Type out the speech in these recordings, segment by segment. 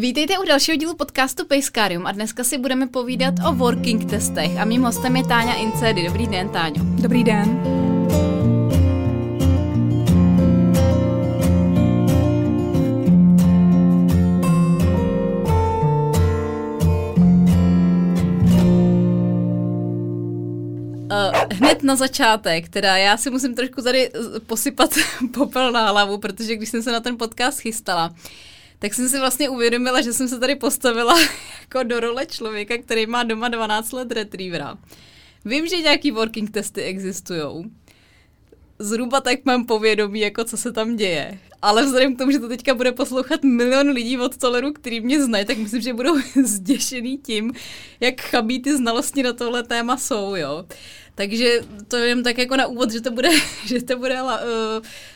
Vítejte u dalšího dílu podcastu Pejskarium a dneska si budeme povídat o working testech a mým hostem je Táňa Incedy. Dobrý den, Táňo. Dobrý den. Uh, hned na začátek, teda já si musím trošku tady posypat popel na hlavu, protože když jsem se na ten podcast chystala, tak jsem si vlastně uvědomila, že jsem se tady postavila jako do role člověka, který má doma 12 let retrievera. Vím, že nějaký working testy existují. Zhruba tak mám povědomí, jako co se tam děje. Ale vzhledem k tomu, že to teďka bude poslouchat milion lidí od Toleru, který mě znají, tak myslím, že budou zděšený tím, jak chabí ty znalosti na tohle téma jsou, jo. Takže to jen tak jako na úvod, že to bude, že to bude uh,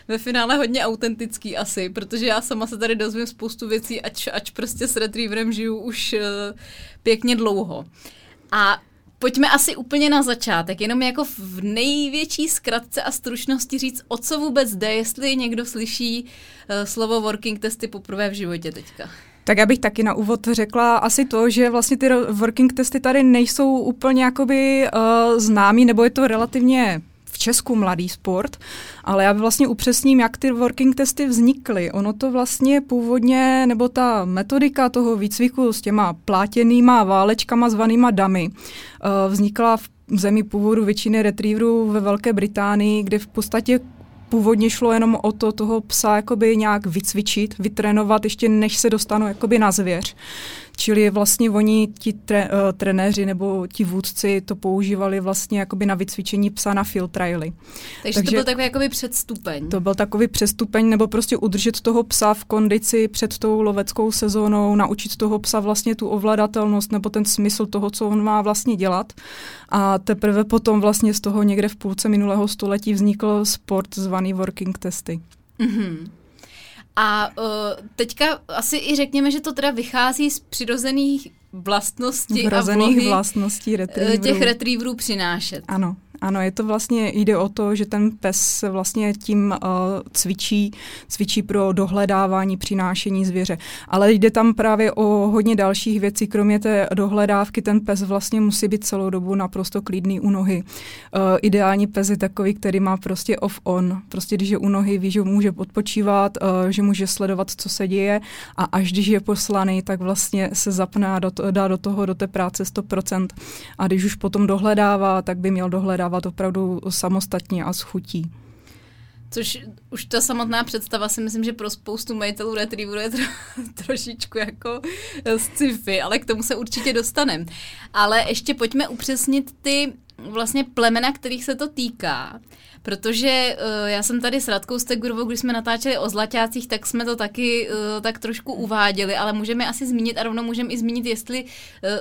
ve finále hodně autentický asi, protože já sama se tady dozvím spoustu věcí, ač, ač prostě s Retrieverem žiju už uh, pěkně dlouho. A Pojďme asi úplně na začátek, jenom jako v největší zkratce a stručnosti říct, o co vůbec jde, jestli někdo slyší uh, slovo working testy poprvé v životě teďka. Tak já bych taky na úvod řekla asi to, že vlastně ty working testy tady nejsou úplně jakoby uh, známý, nebo je to relativně v Česku mladý sport, ale já vlastně upřesním, jak ty working testy vznikly. Ono to vlastně původně, nebo ta metodika toho výcviku s těma plátěnýma válečkama zvanýma damy, uh, vznikla v zemi původu většiny retrieverů ve Velké Británii, kde v podstatě původně šlo jenom o to toho psa jakoby nějak vycvičit, vytrénovat, ještě než se dostanou jakoby na zvěř. Čili vlastně oni, ti tre, uh, trenéři nebo ti vůdci to používali vlastně jakoby na vycvičení psa na field trialy. Takže, Takže to byl takový jakoby předstupeň. To byl takový předstupeň, nebo prostě udržet toho psa v kondici před tou loveckou sezónou, naučit toho psa vlastně tu ovladatelnost nebo ten smysl toho, co on má vlastně dělat. A teprve potom vlastně z toho někde v půlce minulého století vznikl sport zvaný working testy. Mm-hmm. A uh, teďka asi i řekněme, že to teda vychází z přirozených vlastností a vlohy vlastností retrieverů. těch retrieverů přinášet. Ano. Ano, je to vlastně, jde o to, že ten pes vlastně tím uh, cvičí, cvičí pro dohledávání, přinášení zvěře. Ale jde tam právě o hodně dalších věcí, kromě té dohledávky, ten pes vlastně musí být celou dobu naprosto klidný u nohy. Uh, ideální pes je takový, který má prostě off-on. Prostě když je u nohy, ví, že může odpočívat, uh, že může sledovat, co se děje a až když je poslaný, tak vlastně se zapne a do to, dá do toho, do té práce 100%. A když už potom dohledává, tak by měl dohledávat dávat opravdu samostatně a s chutí. Což už ta samotná představa si myslím, že pro spoustu majitelů retrieveru je tro, trošičku jako sci-fi, ale k tomu se určitě dostaneme. Ale ještě pojďme upřesnit ty vlastně plemena, kterých se to týká. Protože uh, já jsem tady s Radkou Stegurovou, když jsme natáčeli o zlaťácích, tak jsme to taky uh, tak trošku uváděli, ale můžeme asi zmínit a rovnou můžeme i zmínit, jestli uh,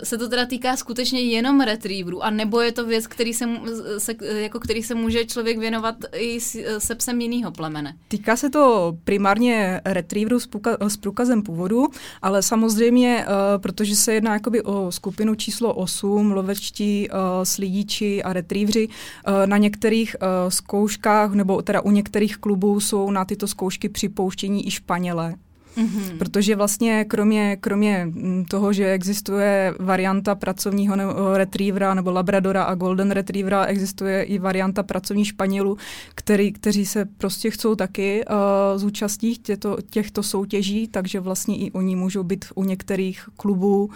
se to teda týká skutečně jenom retrieverů, a nebo je to věc, který se, se, jako který se může člověk věnovat i s, se psem jiného plemene. Týká se to primárně retrieverů s, puka, s průkazem původu, ale samozřejmě, uh, protože se jedná jakoby o skupinu číslo 8, lovečtí, uh, slídiči a retrievři, uh, na některých uh, zkouškách, nebo teda u některých klubů jsou na tyto zkoušky připouštění i Španělé. Mm-hmm. Protože vlastně kromě, kromě mm, toho, že existuje varianta pracovního retrievera nebo labradora a golden retrievera, existuje i varianta pracovní španělů, který, kteří se prostě chcou taky uh, zúčastnit těchto, těchto soutěží, takže vlastně i oni můžou být u některých klubů uh,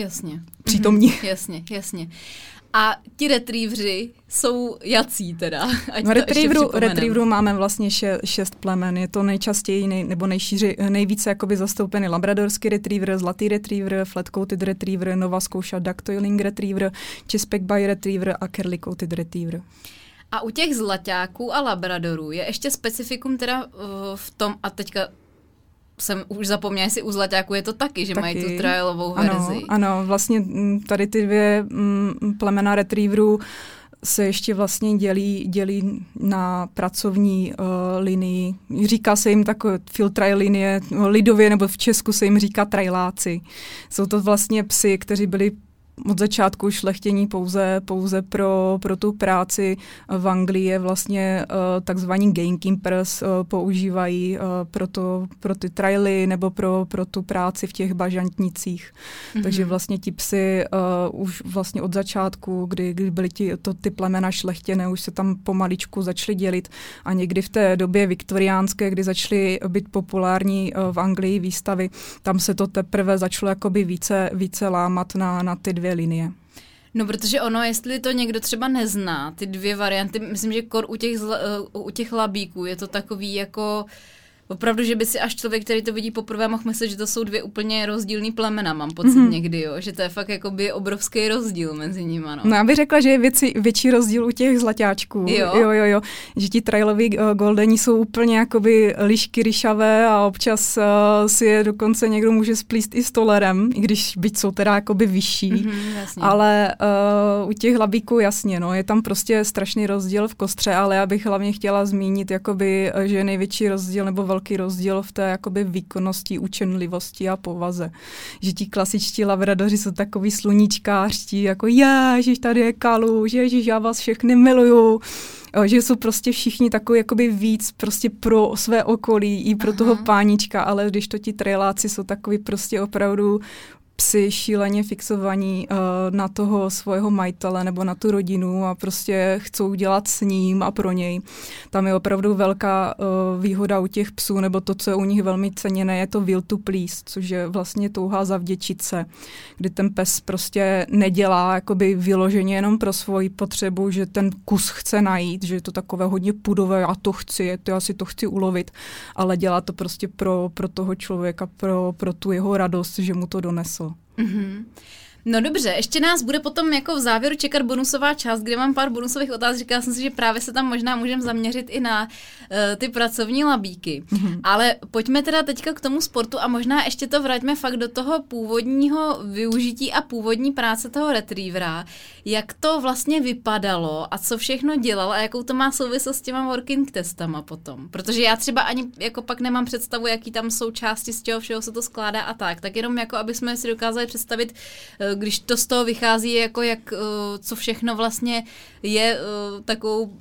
Jasně. Přítomní. Mm-hmm. Jasně, jasně. A ti retrievři jsou jací teda? Ať no, retrieveru, retrieveru máme vlastně še, šest plemen. Je to nejčastěji nej, nebo nejšíři, nejvíce jakoby zastoupený labradorský retriever, zlatý retriever, flat-coated retriever, Nova Scotia ducktoiling retriever, Chesapeake bay retriever a curly-coated retriever. A u těch zlaťáků a labradorů je ještě specifikum teda uh, v tom, a teďka jsem už zapomněla, jestli u Zlaťáku je to taky, že taky. mají tu trialovou ano, verzi. Ano, vlastně mm, tady ty dvě mm, plemena retrieverů se ještě vlastně dělí, dělí na pracovní uh, linii. Říká se jim takové field trial linie, lidově nebo v Česku se jim říká trailáci. Jsou to vlastně psy, kteří byli od začátku šlechtění pouze, pouze pro, pro tu práci. V Anglii je vlastně uh, takzvaní gamekeepers uh, používají uh, pro, to, pro ty traily nebo pro, pro tu práci v těch bažantnicích. Mm-hmm. Takže vlastně ti psy uh, už vlastně od začátku, kdy, kdy byly ti, to, ty plemena šlechtěné, už se tam pomaličku začaly dělit a někdy v té době viktoriánské, kdy začaly být populární uh, v Anglii výstavy, tam se to teprve začalo jakoby více, více lámat na, na ty dvě linie. No, protože ono, jestli to někdo třeba nezná, ty dvě varianty, myslím, že kor u těch, zla, u těch labíků je to takový jako opravdu, že by si až člověk, který to vidí poprvé, mohl myslet, že to jsou dvě úplně rozdílný plemena, mám pocit mm-hmm. někdy, jo? že to je fakt jakoby obrovský rozdíl mezi nimi. No. no já bych řekla, že je věci, větší rozdíl u těch zlatáčků. Jo, jo, jo, jo. že ti trailoví uh, goldeni jsou úplně jakoby lišky ryšavé a občas uh, si je dokonce někdo může splíst i stolerem, i když byť jsou teda jakoby vyšší, mm-hmm, ale uh, u těch labíků jasně, no, je tam prostě strašný rozdíl v kostře, ale já bych hlavně chtěla zmínit, jakoby, že největší rozdíl nebo velký velký rozdíl v té jakoby výkonnosti, učenlivosti a povaze. Že ti klasičtí labradoři jsou takový sluníčkářští, jako ježiš, tady je kalu, ježiš, já vás všechny miluju že jsou prostě všichni takový jakoby víc prostě pro své okolí i pro Aha. toho pánička, ale když to ti trailáci jsou takový prostě opravdu psi šíleně fixovaní uh, na toho svého majitele nebo na tu rodinu a prostě chcou dělat s ním a pro něj. Tam je opravdu velká uh, výhoda u těch psů, nebo to, co je u nich velmi ceněné, je to will to please, což je vlastně touha zavděčit se, kdy ten pes prostě nedělá jakoby vyloženě jenom pro svoji potřebu, že ten kus chce najít, že je to takové hodně pudové, já to chci, to já si to chci ulovit, ale dělá to prostě pro, pro toho člověka, pro, pro tu jeho radost, že mu to donesl. Mm-hmm. No dobře, ještě nás bude potom jako v závěru čekat bonusová část, kde mám pár bonusových otázek. Říkala jsem si, že právě se tam možná můžeme zaměřit i na uh, ty pracovní labíky. Mm-hmm. Ale pojďme teda teďka k tomu sportu a možná ještě to vraťme fakt do toho původního využití a původní práce toho retrievera. Jak to vlastně vypadalo a co všechno dělal a jakou to má souvislost s těma working testama potom. Protože já třeba ani jako pak nemám představu, jaký tam jsou části, z čeho všeho se to skládá a tak. Tak jenom jako, aby jsme si dokázali představit, uh, když to z toho vychází, jako jak, eh, co všechno vlastně je eh, takovou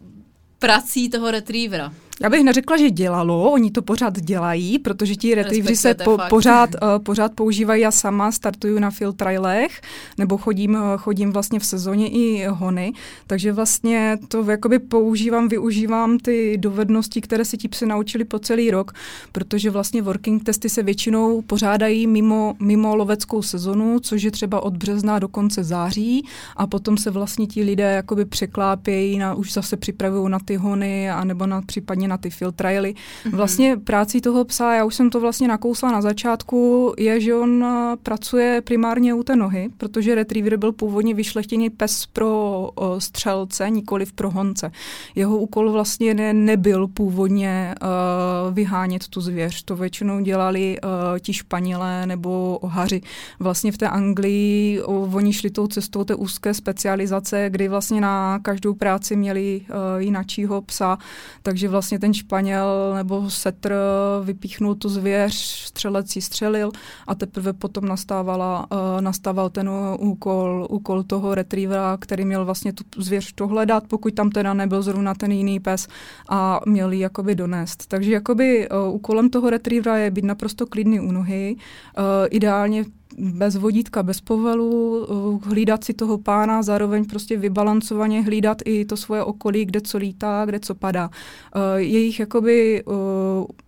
prací toho retrievera. Já bych neřekla, že dělalo, oni to pořád dělají, protože ti retrieveři se po, pořád, uh, pořád používají. Já sama startuju na field trialech, nebo chodím, uh, chodím vlastně v sezóně i hony, takže vlastně to jakoby používám, využívám ty dovednosti, které si ti psy naučili po celý rok, protože vlastně working testy se většinou pořádají mimo, mimo loveckou sezonu, což je třeba od března do konce září a potom se vlastně ti lidé jakoby překlápějí, na, už zase připravují na ty hony, anebo na případně na ty field trialy. Mm-hmm. Vlastně práci toho psa, já už jsem to vlastně nakousla na začátku, je, že on eh, pracuje primárně u té nohy, protože retriever byl původně vyšlechtěný pes pro o, střelce, nikoli pro honce. Jeho úkol vlastně ne, nebyl původně uh, vyhánět tu zvěř. To většinou dělali uh, ti španělé nebo ohaři. Vlastně v té Anglii uh, oni šli tou cestou té úzké specializace, kdy vlastně na každou práci měli uh, jinačího psa, takže vlastně ten Španěl nebo setr vypíchnul tu zvěř, střelec ji střelil a teprve potom nastávala, uh, nastával ten úkol, úkol toho retrievera, který měl vlastně tu zvěř dohledat, pokud tam teda nebyl zrovna ten jiný pes a měl ji jakoby donést. Takže jakoby uh, úkolem toho retrievera je být naprosto klidný u nohy, uh, ideálně bez vodítka, bez povelu, eh, hlídat si toho pána, zároveň prostě vybalancovaně hlídat i to svoje okolí, kde co lítá, kde co padá. Eh, jejich jakoby eh,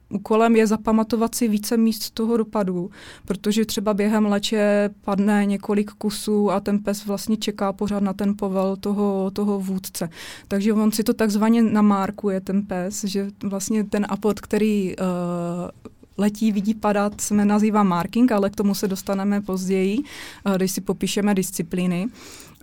úkolem je zapamatovat si více míst toho dopadu, protože třeba během leče padne několik kusů a ten pes vlastně čeká pořád na ten povel toho, toho vůdce. Takže on si to takzvaně namárkuje, ten pes, že vlastně ten apod, který uh, letí, vidí padat, se nazývá marking, ale k tomu se dostaneme později, když si popíšeme disciplíny.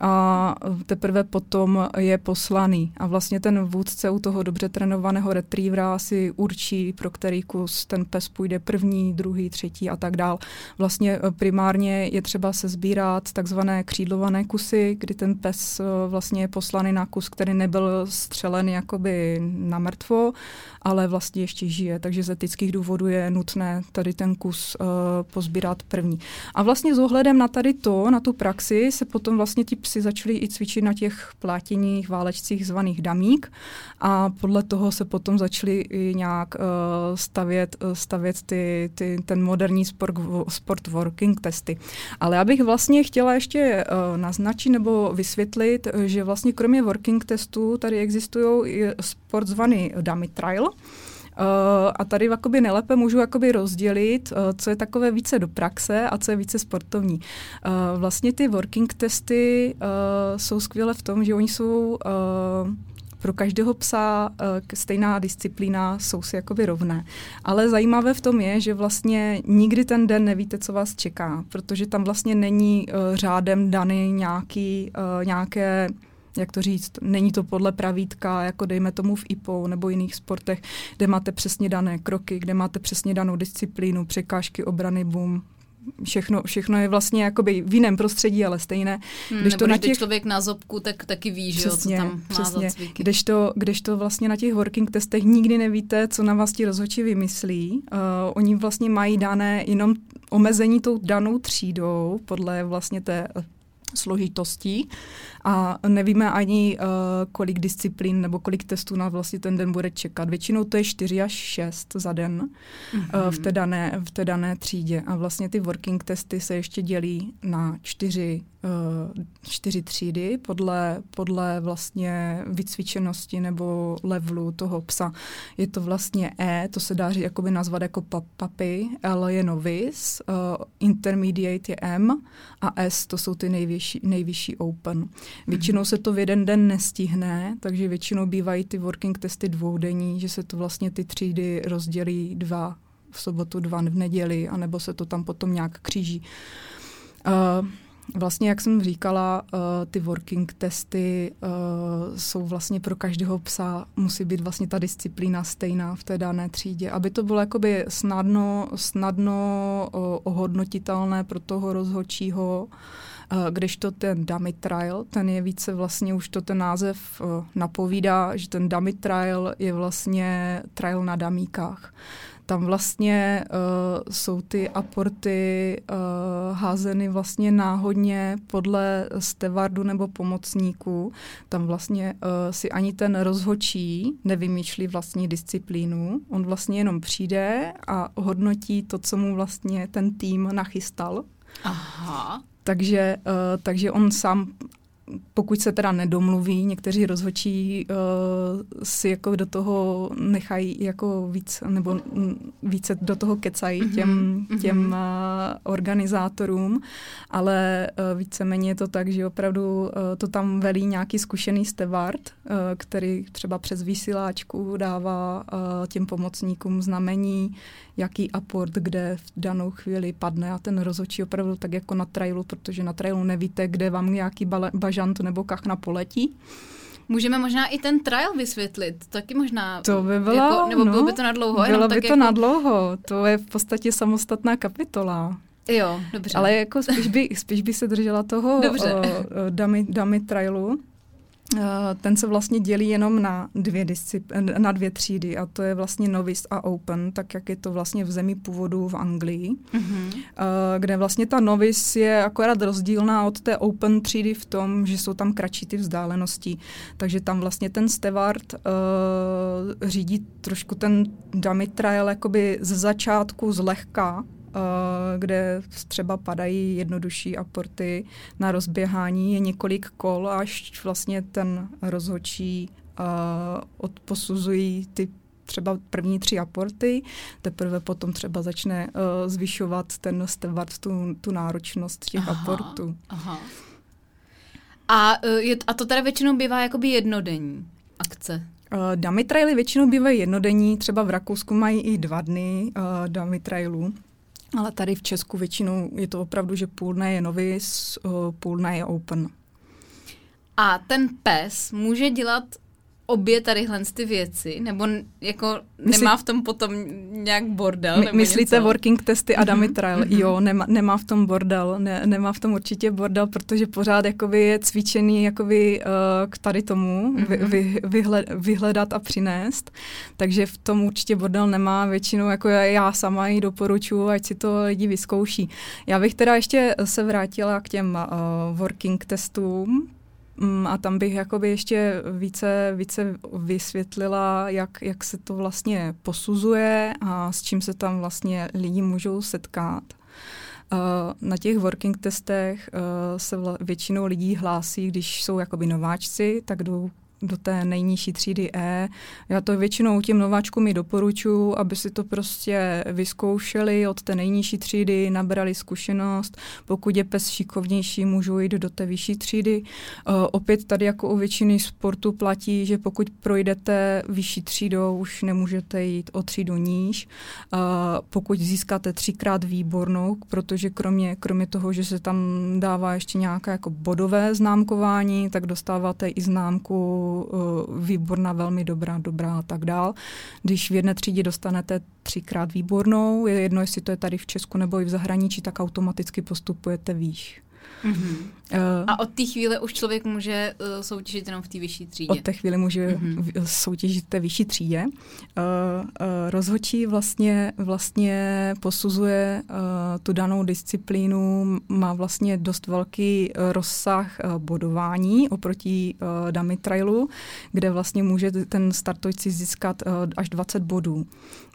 A teprve potom je poslaný. A vlastně ten vůdce u toho dobře trénovaného retrievera si určí, pro který kus ten pes půjde první, druhý, třetí a tak dál. Vlastně eh, primárně je třeba se sbírat takzvané křídlované kusy, kdy ten pes eh, vlastně je poslaný na kus, který nebyl střelen jakoby na mrtvo, ale vlastně ještě žije. Takže z etických důvodů je nutné tady ten kus uh, pozbírat první. A vlastně s ohledem na tady to, na tu praxi, se potom vlastně ti psi začali i cvičit na těch plátěních válečcích zvaných damík a podle toho se potom začali i nějak uh, stavět, uh, stavět ty, ty, ten moderní sport, sport working testy. Ale já bych vlastně chtěla ještě uh, naznačit nebo vysvětlit, že vlastně kromě working testů tady existují i sport zvaný dummy trial, a tady jakoby nejlépe můžu jakoby rozdělit, uh, co je takové více do praxe a co je více sportovní. Uh, vlastně ty working testy jsou skvělé v tom, že oni jsou pro každého psa stejná disciplína, jsou si jakoby rovné. Ale zajímavé v tom je, že vlastně nikdy ten den nevíte, co vás čeká, protože tam vlastně není řádem daný nějaký, nějaké jak to říct, není to podle pravítka, jako dejme tomu v IPO nebo jiných sportech, kde máte přesně dané kroky, kde máte přesně danou disciplínu, překážky, obrany, boom, všechno, všechno je vlastně jakoby v jiném prostředí, ale stejné. Hmm, když to na těch... člověk na zobku, tak taky ví, přesně, že jo, co tam přesně. má za Když to, když to vlastně na těch working testech nikdy nevíte, co na vás ti rozhodčí vymyslí. Uh, oni vlastně mají dané jenom omezení tou danou třídou podle vlastně té složitostí a nevíme ani, uh, kolik disciplín nebo kolik testů na vlastně ten den bude čekat. Většinou to je 4 až 6 za den mm-hmm. uh, v, té dané, v té dané třídě a vlastně ty working testy se ještě dělí na čtyři uh, čtyři třídy podle, podle vlastně vycvičenosti nebo levelu toho psa. Je to vlastně E, to se dá říct, jakoby nazvat jako papy, L je novice, uh, intermediate je M a S to jsou ty nejvyšší, nejvyšší open. Většinou se to v jeden den nestihne, takže většinou bývají ty working testy dvoudenní, že se to vlastně ty třídy rozdělí dva v sobotu, dva v neděli, anebo se to tam potom nějak kříží. Uh, Vlastně, jak jsem říkala, uh, ty working testy uh, jsou vlastně pro každého psa, musí být vlastně ta disciplína stejná v té dané třídě, aby to bylo jakoby snadno, snadno ohodnotitelné pro toho rozhodčího, když to ten dummy trial, ten je více vlastně, už to ten název napovídá, že ten dummy trial je vlastně trial na damíkách tam vlastně uh, jsou ty aporty uh, házeny vlastně náhodně podle stevardu nebo pomocníků. Tam vlastně uh, si ani ten rozhočí nevymýšlí vlastní disciplínu. On vlastně jenom přijde a hodnotí to, co mu vlastně ten tým nachystal. Aha. Takže, uh, takže on sám pokud se teda nedomluví, někteří rozhodčí uh, si jako do toho nechají jako víc, nebo více do toho kecají mhm, těm, mm-hmm. těm uh, organizátorům, ale uh, víceméně je to tak, že opravdu uh, to tam velí nějaký zkušený steward, uh, který třeba přes vysíláčku dává uh, těm pomocníkům znamení, jaký aport kde v danou chvíli padne a ten rozhodčí opravdu tak jako na trailu, protože na trailu nevíte, kde vám nějaký bažant nebo kachna poletí. Můžeme možná i ten trial vysvětlit, taky možná. To by bylo, jako, nebo no, bylo by to na dlouho? Bylo by to jako... na dlouho, to je v podstatě samostatná kapitola. Jo, dobře. Ale jako spíš by, spíš by se držela toho dummy trialu, Eh, ten se vlastně dělí jenom na dvě, discipl- na dvě třídy a to je vlastně novice a open, tak jak je to vlastně v zemi původu v Anglii, mm-hmm. kde vlastně ta novice je akorát rozdílná od té open třídy v tom, že jsou tam kratší ty vzdálenosti. Takže tam vlastně ten steward uh, řídí trošku ten dummy trial jakoby z začátku zlehka, Eh, kde třeba padají jednodušší aporty na rozběhání, je několik kol, až vlastně ten rozhodčí uh, odposuzují ty třeba první tři aporty, teprve potom třeba začne uh, zvyšovat ten steward tu, tu náročnost těch aha, aportů. Aha. A, je, a to teda většinou bývá jakoby jednodenní akce? Uh, dummy traily většinou bývají jednodenní, třeba v Rakousku mají i dva dny uh, dummy trailů. Ale tady v Česku většinou je to opravdu, že půl dne je novice, půl dne je open. A ten pes může dělat obě tadyhle ty věci, nebo jako Myslí... nemá v tom potom nějak bordel? My, nebo myslíte něco? working testy a dummy mhm. trial? Mm-hmm. Jo, nemá, nemá v tom bordel, ne, nemá v tom určitě bordel, protože pořád jakoby je cvičený jakoby, uh, k tady tomu mm-hmm. vy, vy, vyhled, vyhledat a přinést, takže v tom určitě bordel nemá, většinou jako já, já sama ji doporučuji, ať si to lidi vyzkouší. Já bych teda ještě se vrátila k těm uh, working testům, a tam bych jakoby ještě více, více vysvětlila, jak, jak se to vlastně posuzuje a s čím se tam vlastně lidi můžou setkat. Uh, na těch working testech uh, se většinou lidí hlásí, když jsou jakoby nováčci, tak jdou do té nejnižší třídy E. Já to většinou těm nováčkům i doporučuji, aby si to prostě vyzkoušeli od té nejnižší třídy, nabrali zkušenost. Pokud je pes šikovnější, můžou jít do té vyšší třídy. Uh, opět tady jako u většiny sportu platí, že pokud projdete vyšší třídou, už nemůžete jít o třídu níž. Uh, pokud získáte třikrát výbornou, protože kromě, kromě toho, že se tam dává ještě nějaké jako bodové známkování, tak dostáváte i známku uh, výborná, velmi dobrá, dobrá a tak dál. Když v jedné třídě dostanete třikrát výbornou, je jedno, jestli to je tady v Česku nebo i v zahraničí, tak automaticky postupujete výš. Mm-hmm. Uh, a od té chvíle už člověk může uh, soutěžit jenom v té vyšší třídě? Od té chvíle může mm-hmm. soutěžit v té vyšší třídě. Uh, uh, rozhodčí vlastně, vlastně posuzuje uh, tu danou disciplínu, má vlastně dost velký rozsah uh, bodování oproti uh, dummy trailu, kde vlastně může ten startující získat uh, až 20 bodů.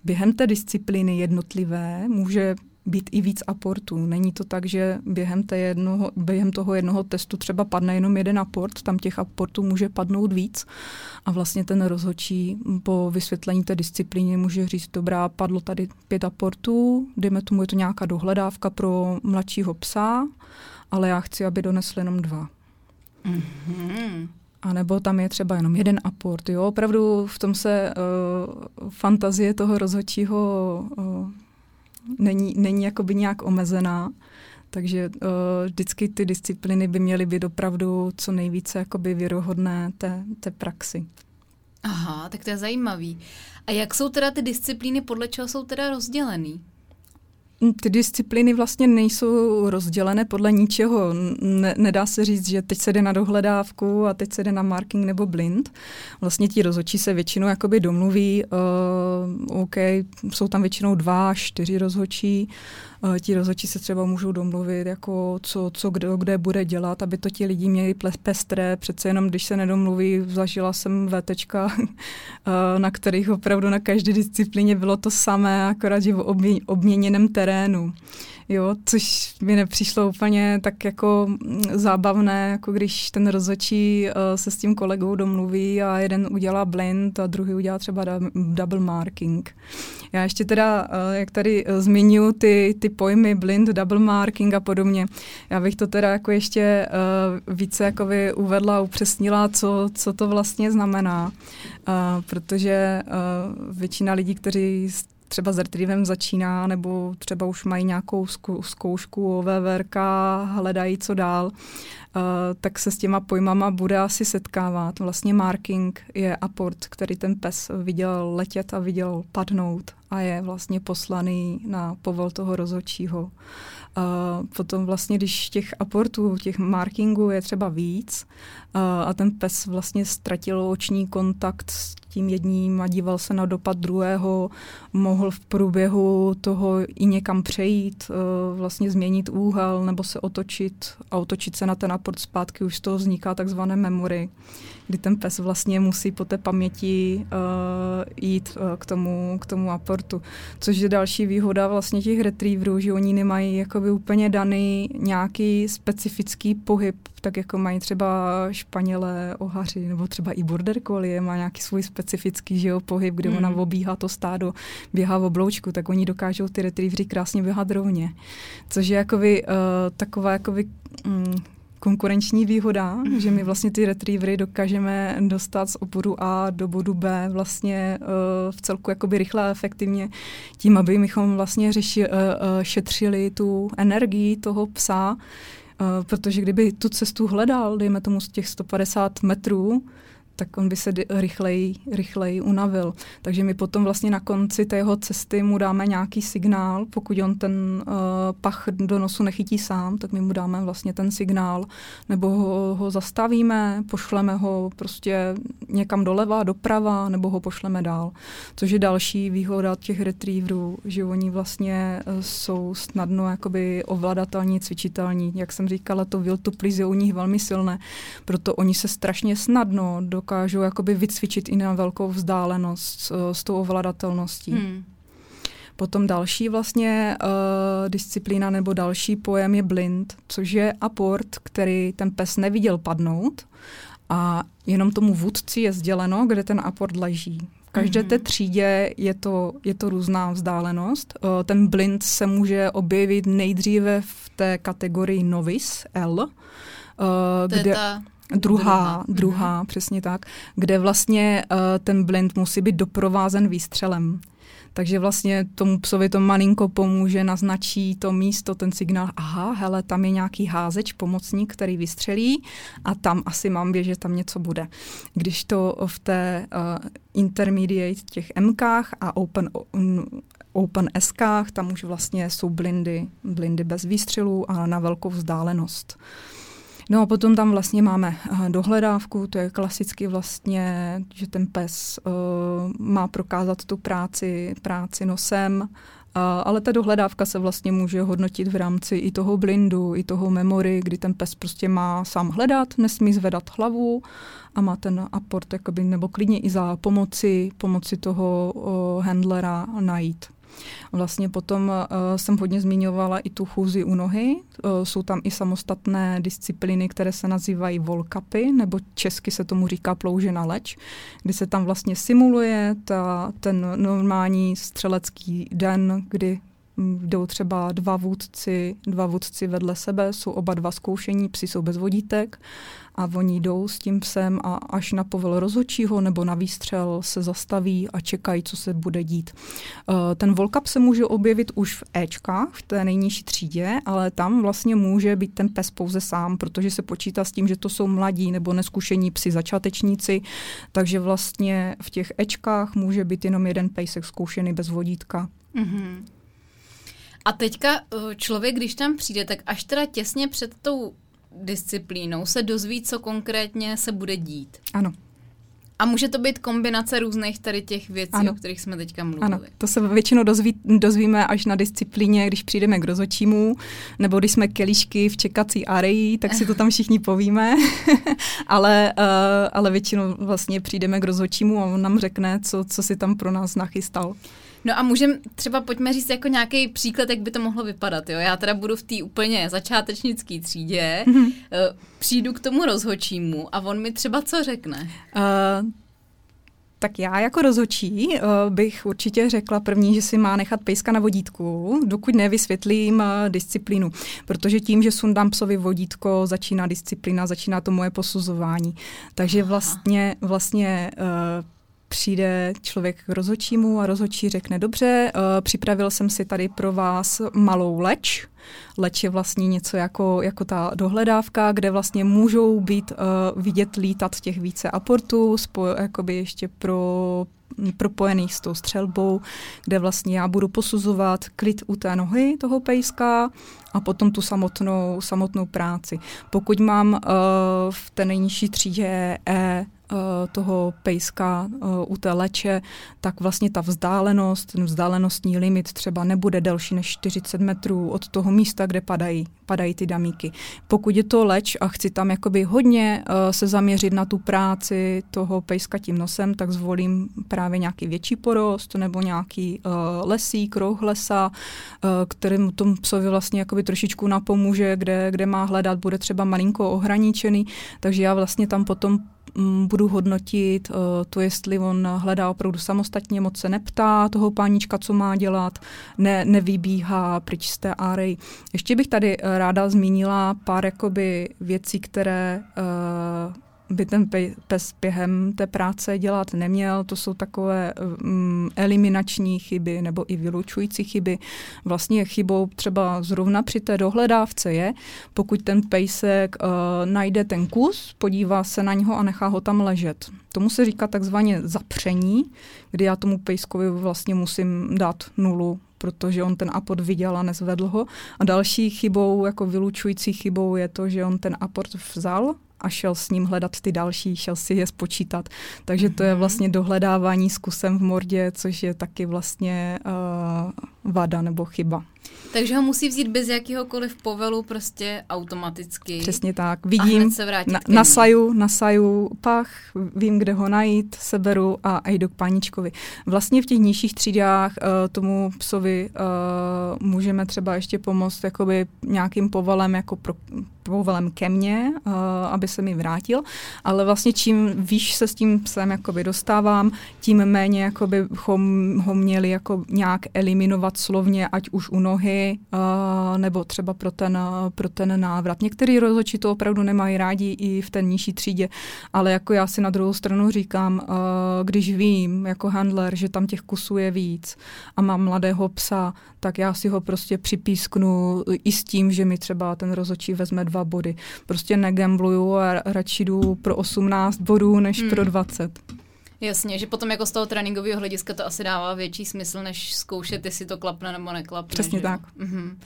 Během té disciplíny jednotlivé může být i víc aportů. Není to tak, že během, té jednoho, během toho jednoho testu třeba padne jenom jeden aport, tam těch aportů může padnout víc a vlastně ten rozhodčí po vysvětlení té disciplíny může říct, dobrá, padlo tady pět aportů, dejme tomu, je to nějaká dohledávka pro mladšího psa, ale já chci, aby donesl jenom dva. Mm-hmm. A nebo tam je třeba jenom jeden aport. Jo? Opravdu v tom se uh, fantazie toho rozhodčího uh, není, není jakoby nějak omezená. Takže uh, vždycky ty disciplíny by měly být opravdu co nejvíce jakoby věrohodné té, té praxi. Aha, tak to je zajímavý. A jak jsou teda ty disciplíny, podle čeho jsou teda rozdělený? Ty disciplíny vlastně nejsou rozdělené podle ničeho. Ne, nedá se říct, že teď se jde na dohledávku a teď se jde na marking nebo blind. Vlastně ti rozhodčí se většinou jakoby domluví, uh, OK, jsou tam většinou dva, čtyři rozhodčí, ti rozhodčí se třeba můžou domluvit, jako co, co kdo kde bude dělat, aby to ti lidi měli pestré. Přece jenom, když se nedomluví, zažila jsem VTčka, uh, na kterých opravdu na každé disciplíně bylo to samé, akorát, že v obměněném terénu. Jo, což mi nepřišlo úplně tak jako mm, zábavné, jako když ten rozhodčí uh, se s tím kolegou domluví a jeden udělá blend a druhý udělá třeba double marking. Já ještě teda, jak tady zmiňuji ty, ty pojmy blind, double marking a podobně, já bych to teda jako ještě uh, více jako uvedla, upřesnila, co, co to vlastně znamená, uh, protože uh, většina lidí, kteří třeba s retrievem začíná, nebo třeba už mají nějakou zkoušku o VVRK, hledají co dál, tak se s těma pojmama bude asi setkávat. Vlastně marking je aport, který ten pes viděl letět a viděl padnout a je vlastně poslaný na povol toho rozhodčího. A potom vlastně, když těch aportů, těch markingů je třeba víc a, a ten pes vlastně ztratil oční kontakt s tím jedním a díval se na dopad druhého, mohl v průběhu toho i někam přejít, vlastně změnit úhel nebo se otočit a otočit se na ten aport zpátky, už z toho vzniká takzvané memory, kdy ten pes vlastně musí po té paměti uh, jít uh, k, tomu, k tomu aportu. Což je další výhoda vlastně těch retrieverů, že oni nemají jakoby úplně daný nějaký specifický pohyb, tak jako mají třeba Španělé, Ohaři, nebo třeba i Border Collie má nějaký svůj specifický že jo, pohyb, kde mm. ona obíhá to stádo, běhá v obloučku, tak oni dokážou ty retrievery krásně běhat rovně. Což je jakoby, uh, taková jakoby, um, konkurenční výhoda, mm-hmm. že my vlastně ty retrievery dokážeme dostat z obodu A do bodu B vlastně uh, v celku jakoby rychle a efektivně tím, aby bychom vlastně řeši, uh, uh, šetřili tu energii toho psa, protože kdyby tu cestu hledal, dejme tomu z těch 150 metrů, tak on by se rychleji, rychleji unavil. Takže my potom vlastně na konci té jeho cesty mu dáme nějaký signál, pokud on ten uh, pach do nosu nechytí sám, tak my mu dáme vlastně ten signál, nebo ho, ho zastavíme, pošleme ho prostě někam doleva, doprava, nebo ho pošleme dál. Což je další výhoda těch retrieverů, že oni vlastně uh, jsou snadno jakoby ovladatelní, cvičitelní. Jak jsem říkala, to will to please je u nich velmi silné, proto oni se strašně snadno do dokážou jakoby vycvičit i na velkou vzdálenost s, s tou ovladatelností. Hmm. Potom další vlastně uh, disciplína nebo další pojem je blind, což je aport, který ten pes neviděl padnout a jenom tomu vůdci je sděleno, kde ten aport leží. V každé mm-hmm. té třídě je to, je to různá vzdálenost. Uh, ten blind se může objevit nejdříve v té kategorii novice L, uh, to kde... je ta Druhá, druhá, mm-hmm. přesně tak, kde vlastně uh, ten blind musí být doprovázen výstřelem. Takže vlastně tomu psovi to malinko pomůže, naznačí to místo, ten signál, aha, hele, tam je nějaký házeč, pomocník, který vystřelí a tam asi mám že tam něco bude. Když to v té uh, intermediate těch MKách a open, um, open SKách, tam už vlastně jsou blindy, blindy bez výstřelů a na velkou vzdálenost. No a potom tam vlastně máme eh, dohledávku, to je klasicky vlastně, že ten pes uh, má prokázat tu práci, práci nosem, uh, ale ta dohledávka se vlastně může hodnotit v rámci i toho blindu, i toho memory, kdy ten pes prostě má sám hledat, nesmí zvedat hlavu a má ten aport jakoby, nebo klidně i za pomoci, pomoci toho uh, handlera najít. Vlastně potom uh, jsem hodně zmiňovala i tu chůzi u nohy. Uh, jsou tam i samostatné disciplíny, které se nazývají volkapy, nebo česky se tomu říká ploužena leč, kdy se tam vlastně simuluje ta, ten normální střelecký den, kdy jdou třeba dva vůdci, dva vůdci vedle sebe, jsou oba dva zkoušení, psi jsou bez vodítek a oni jdou s tím psem a až na povel rozhodčího nebo na výstřel se zastaví a čekají, co se bude dít. Eh, ten volkap se může objevit už v Ečkách, v té nejnižší třídě, ale tam vlastně může být ten pes pouze sám, protože se počítá s tím, že to jsou mladí nebo neskušení psi začátečníci, takže vlastně v těch Ečkách může být jenom jeden pejsek zkoušený bez vodítka. Mm-hmm. A teďka eh, člověk, když tam přijde, tak až teda těsně před tou disciplínou se dozví, co konkrétně se bude dít. Ano. A může to být kombinace různých tady těch věcí, ano. o kterých jsme teďka mluvili. Ano, to se většinou dozví, dozvíme až na disciplíně, když přijdeme k rozočímu, nebo když jsme kelíšky v čekací areji, tak si to tam všichni povíme. ale, uh, ale většinou vlastně přijdeme k rozočímu a on nám řekne, co, co si tam pro nás nachystal. No a můžem třeba pojďme říct jako nějaký příklad, jak by to mohlo vypadat. Jo? Já teda budu v té úplně začátečnické třídě, mm-hmm. přijdu k tomu rozhočímu a on mi třeba co řekne? Uh, tak já jako rozhodčí uh, bych určitě řekla první, že si má nechat pejska na vodítku, dokud nevysvětlím uh, disciplínu. Protože tím, že sundám psovi vodítko, začíná disciplína, začíná to moje posuzování. Takže vlastně, vlastně uh, přijde člověk k rozhodčímu a rozhodčí řekne, dobře, uh, připravil jsem si tady pro vás malou leč. Leč je vlastně něco jako, jako ta dohledávka, kde vlastně můžou být uh, vidět lítat těch více aportů, spo, jakoby ještě pro propojených s tou střelbou, kde vlastně já budu posuzovat klid u té nohy toho pejska a potom tu samotnou, samotnou práci. Pokud mám uh, v té nejnižší třídě E toho pejska eh, u té leče, tak vlastně ta vzdálenost, ten vzdálenostní limit třeba nebude delší než 40 metrů od toho místa, kde padají, padají ty damíky. Pokud je to leč a chci tam jakoby hodně uh, se zaměřit na tu práci toho pejska tím nosem, tak zvolím právě nějaký větší porost nebo nějaký lesík, roh lesa, uh, kterým tomu psovi vlastně jakoby trošičku napomůže, kde, kde má hledat, bude třeba malinko ohraničený, takže já vlastně tam potom budu hodnotit uh, to, jestli on hledá opravdu samostatně, moc se neptá toho pánička, co má dělat, ne, nevybíhá pryč z té árej. Ještě bych tady uh, ráda zmínila pár jakoby věcí, které uh, by ten pes během té práce dělat neměl. To jsou takové um, eliminační chyby nebo i vylučující chyby. Vlastně chybou třeba zrovna při té dohledávce je, pokud ten pejsek uh, najde ten kus, podívá se na něho a nechá ho tam ležet. Tomu se říká takzvaně zapření, kdy já tomu pejskovi vlastně musím dát nulu protože on ten aport viděl a nezvedl ho. A další chybou, jako vylučující chybou je to, že on ten aport vzal a šel s ním hledat ty další, šel si je spočítat. Takže to je mhm. vlastně dohledávání s kusem v mordě, což je taky vlastně uh, vada nebo chyba. Takže ho musí vzít bez jakéhokoliv povelu prostě automaticky. Přesně tak. Vidím, se na, nasaju, nasaju pach, vím, kde ho najít, seberu a, a jdu k páničkovi. Vlastně v těch nižších třídách uh, tomu psovi uh, můžeme třeba ještě pomoct jakoby nějakým povolem jako pro, povolem ke mně, uh, aby se mi vrátil, ale vlastně čím výš se s tím psem jakoby dostávám, tím méně jakoby ho, ho měli jako nějak eliminovat slovně, ať už u nohy, uh, nebo třeba pro ten, uh, pro ten návrat. Některý rozhodčí to opravdu nemají rádi i v té nižší třídě, ale jako já si na druhou stranu říkám, uh, když vím jako handler, že tam těch kusů je víc a mám mladého psa, tak já si ho prostě připísknu i s tím, že mi třeba ten rozhodčí vezme dva body. Prostě negambluju a radši jdu pro 18 bodů, než hmm. pro 20. Jasně, že potom jako z toho tréninkového hlediska to asi dává větší smysl, než zkoušet, jestli to klapne nebo neklapne. Přesně že? tak. Mhm.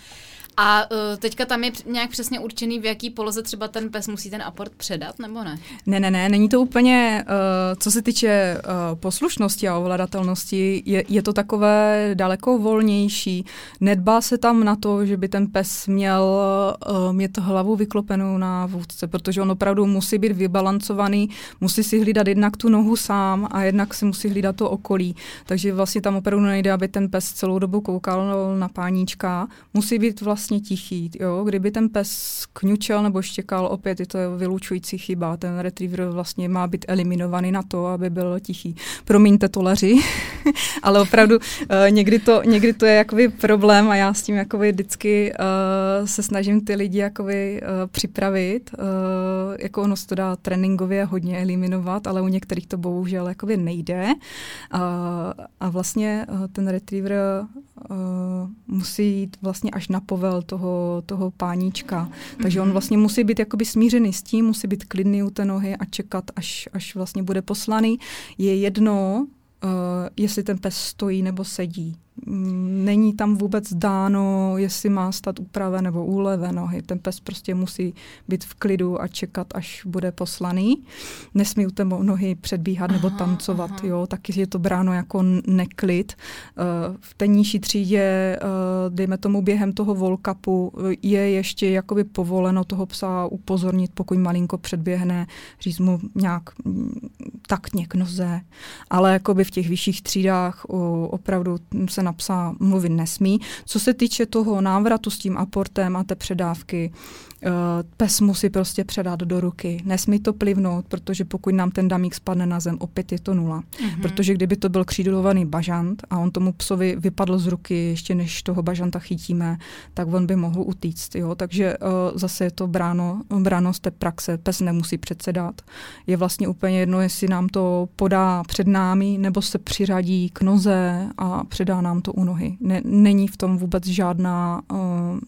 A uh, teďka tam je nějak přesně určený, v jaký poloze třeba ten pes musí ten aport předat, nebo ne? Ne, ne, ne, není to úplně, uh, co se týče uh, poslušnosti a ovladatelnosti, je, je to takové daleko volnější. Nedbá se tam na to, že by ten pes měl uh, mít hlavu vyklopenou na vůdce, protože on opravdu musí být vybalancovaný, musí si hlídat jednak tu nohu sám a jednak si musí hlídat to okolí. Takže vlastně tam opravdu nejde, aby ten pes celou dobu koukal na páníčka. Musí být vlastně vlastně tichý. Jo? Kdyby ten pes kňučel nebo štěkal, opět je to vylučující chyba. Ten retriever vlastně má být eliminovaný na to, aby byl tichý. Promiňte toleři, ale opravdu uh, někdy, to, někdy to je jakoby problém a já s tím jakoby vždycky uh, se snažím ty lidi jakoby, uh, připravit. Uh, jako ono se to dá tréninkově hodně eliminovat, ale u některých to bohužel jakoby nejde. Uh, a vlastně uh, ten retriever musí jít vlastně až na povel toho, toho páníčka. Takže on mhm. vlastně musí být jakoby smířený s tím, musí být klidný u té nohy a čekat, až, až vlastně bude poslaný. Je jedno, uh, jestli ten pes stojí nebo sedí. Mm, není tam vůbec dáno, jestli má stát úprave nebo úleve nohy. Ten pes prostě musí být v klidu a čekat, až bude poslaný. Nesmí u té nohy předbíhat nebo tancovat, aha. jo, taky je to bráno jako neklid. Eh, v té nižší třídě, eh, dejme tomu během toho volkapu, je ještě jakoby povoleno toho psa upozornit, pokud malinko předběhne, říct mu nějak mm, taktně k noze, ale jakoby v těch vyšších třídách opravdu se na psa mluvit nesmí. Co se týče toho návratu s tím aportem a té předávky, uh, pes musí prostě předat do ruky. Nesmí to plivnout, protože pokud nám ten damík spadne na zem, opět je to nula. Mm-hmm. Protože kdyby to byl křídlovaný bažant a on tomu psovi vypadl z ruky, ještě než toho bažanta chytíme, tak on by mohl utíct. Jo? Takže uh, zase je to bráno, bráno z té praxe. Pes nemusí předsedat. Je vlastně úplně jedno, jestli nám to podá před námi, nebo se přiřadí k noze a předá nám to u nohy. Ne, není v tom vůbec žádná, uh,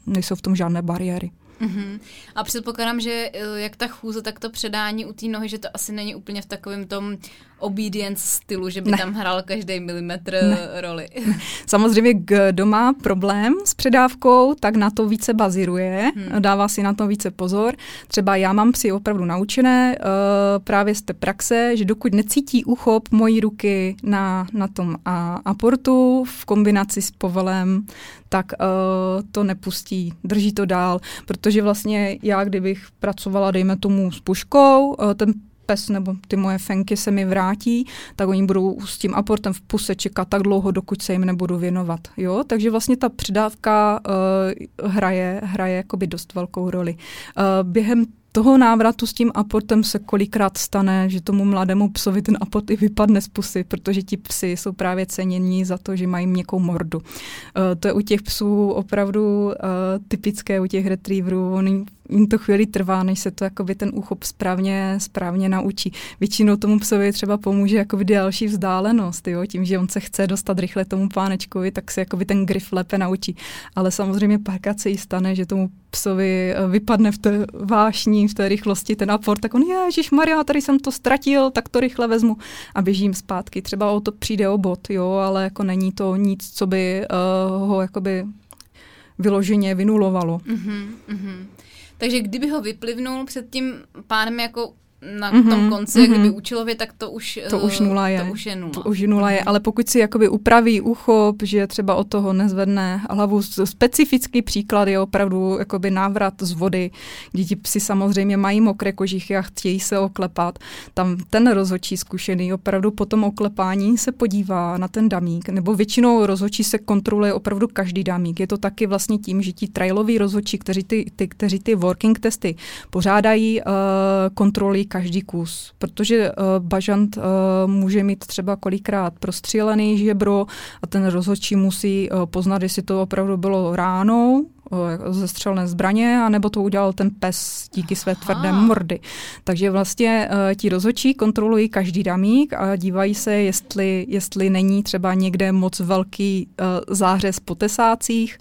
nejsou v tom žádné bariéry. Uh-huh. A předpokládám, že eh, jak ta chůze, tak to předání u té nohy, že to asi není úplně v takovém tom obedience stylu, že by ne. tam hrál každý milimetr ne. roli. Samozřejmě, kdo má problém s předávkou, tak na to více baziruje, hmm. dává si na to více pozor. Třeba já mám psi opravdu naučené uh, právě z té praxe, že dokud necítí uchop mojí ruky na, na tom a, aportu v kombinaci s povelem, tak uh, to nepustí, drží to dál, protože vlastně já, kdybych pracovala, dejme tomu s puškou, uh, ten pes nebo ty moje fenky se mi vrátí, tak oni budou s tím aportem v puse čekat tak dlouho, dokud se jim nebudu věnovat. Jo? Takže vlastně ta předávka uh, hraje, hraje jakoby dost velkou roli. Uh, během toho návratu s tím aportem se kolikrát stane, že tomu mladému psovi ten aport i vypadne z pusy, protože ti psy jsou právě cenění za to, že mají měkkou mordu. Uh, to je u těch psů opravdu uh, typické, u těch retrieverů. Oni jim to chvíli trvá, než se to jakoby ten úchop správně, správně naučí. Většinou tomu psovi třeba pomůže jakoby další vzdálenost, jo? tím, že on se chce dostat rychle tomu pánečkovi, tak se jakoby ten grif lépe naučí. Ale samozřejmě párkrát se jí stane, že tomu psovi eh, vypadne v té vášní, v té rychlosti ten aport, tak on, ježiš Maria, tady jsem to ztratil, tak to rychle vezmu a běžím zpátky. Třeba o to přijde o bod, jo, ale jako není to nic, co by uh, ho jakoby vyloženě vynulovalo. Mm-hmm, mm-hmm. Takže kdyby ho vyplivnul před tím pánem jako na mm-hmm, tom konci, mm-hmm. kdyby účelově, tak to už, to už eh, nula je. To už je nula. To už nula je, ale pokud si jakoby upraví uchop, že třeba od toho nezvedne hlavu, specifický příklad je opravdu jakoby návrat z vody, kdy ti psi samozřejmě mají mokré kožichy a chtějí se oklepat. Tam ten rozhodčí zkušený opravdu po tom oklepání se podívá na ten damík, nebo většinou rozhodčí se kontroluje opravdu každý damík. Je to taky vlastně tím, že ti trailoví rozhodčí, kteří ty, ty, kteří ty working testy pořádají, uh, kontrolují každý kus, protože uh, bažant uh, může mít třeba kolikrát prostřílený žebro a ten rozhodčí musí uh, poznat, jestli to opravdu bylo ránou, ze střelné zbraně, anebo to udělal ten pes díky své tvrdé mordy. Takže vlastně uh, ti rozhodčí kontrolují každý damík a dívají se, jestli, jestli není třeba někde moc velký uh, zářez po tesácích,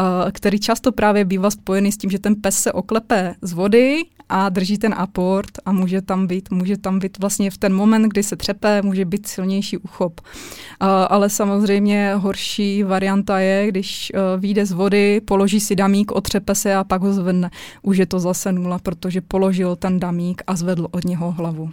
uh, který často právě bývá spojený s tím, že ten pes se oklepe z vody a drží ten aport a může tam být, může tam být vlastně v ten moment, kdy se třepe, může být silnější uchop. Uh, ale samozřejmě horší varianta je, když uh, vyjde z vody, položí si damík, otřepe se a pak ho zvedne. Už je to zase nula, protože položil ten damík a zvedl od něho hlavu.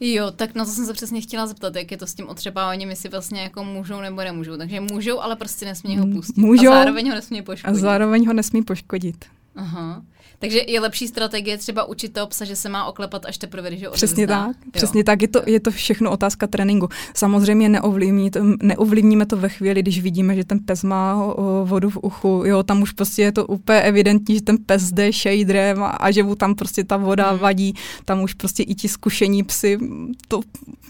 Jo, tak na to jsem se přesně chtěla zeptat, jak je to s tím otřepáváním, jestli vlastně jako můžou nebo nemůžou. Takže můžou, ale prostě nesmí ho pustit. Můžou, a zároveň ho nesmí poškodit. A zároveň ho nesmí poškodit. Aha. Takže je lepší strategie třeba učit toho psa, že se má oklepat až teprve, když ho Přesně tak, jo. přesně tak, je to, je to všechno otázka tréninku. Samozřejmě neovlivní, neovlivníme to ve chvíli, když vidíme, že ten pes má vodu v uchu, jo, tam už prostě je to úplně evidentní, že ten pes jde shaderem a, a že mu tam prostě ta voda hmm. vadí, tam už prostě i ti zkušení psy, to,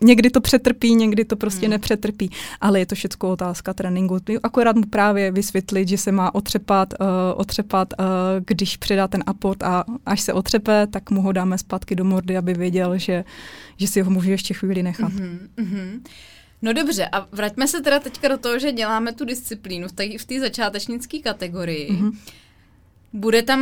někdy to přetrpí, někdy to prostě hmm. nepřetrpí, ale je to všechno otázka tréninku. Akorát mu právě vysvětlit, že se má otřepat, uh, otřepat, uh, když předá ten aport a až se otřepe, tak mu ho dáme zpátky do mordy, aby věděl, že, že si ho může ještě chvíli nechat. Mm-hmm, No dobře, a vraťme se teda teďka do toho, že děláme tu disciplínu v té začátečnické kategorii. Mm-hmm. Bude tam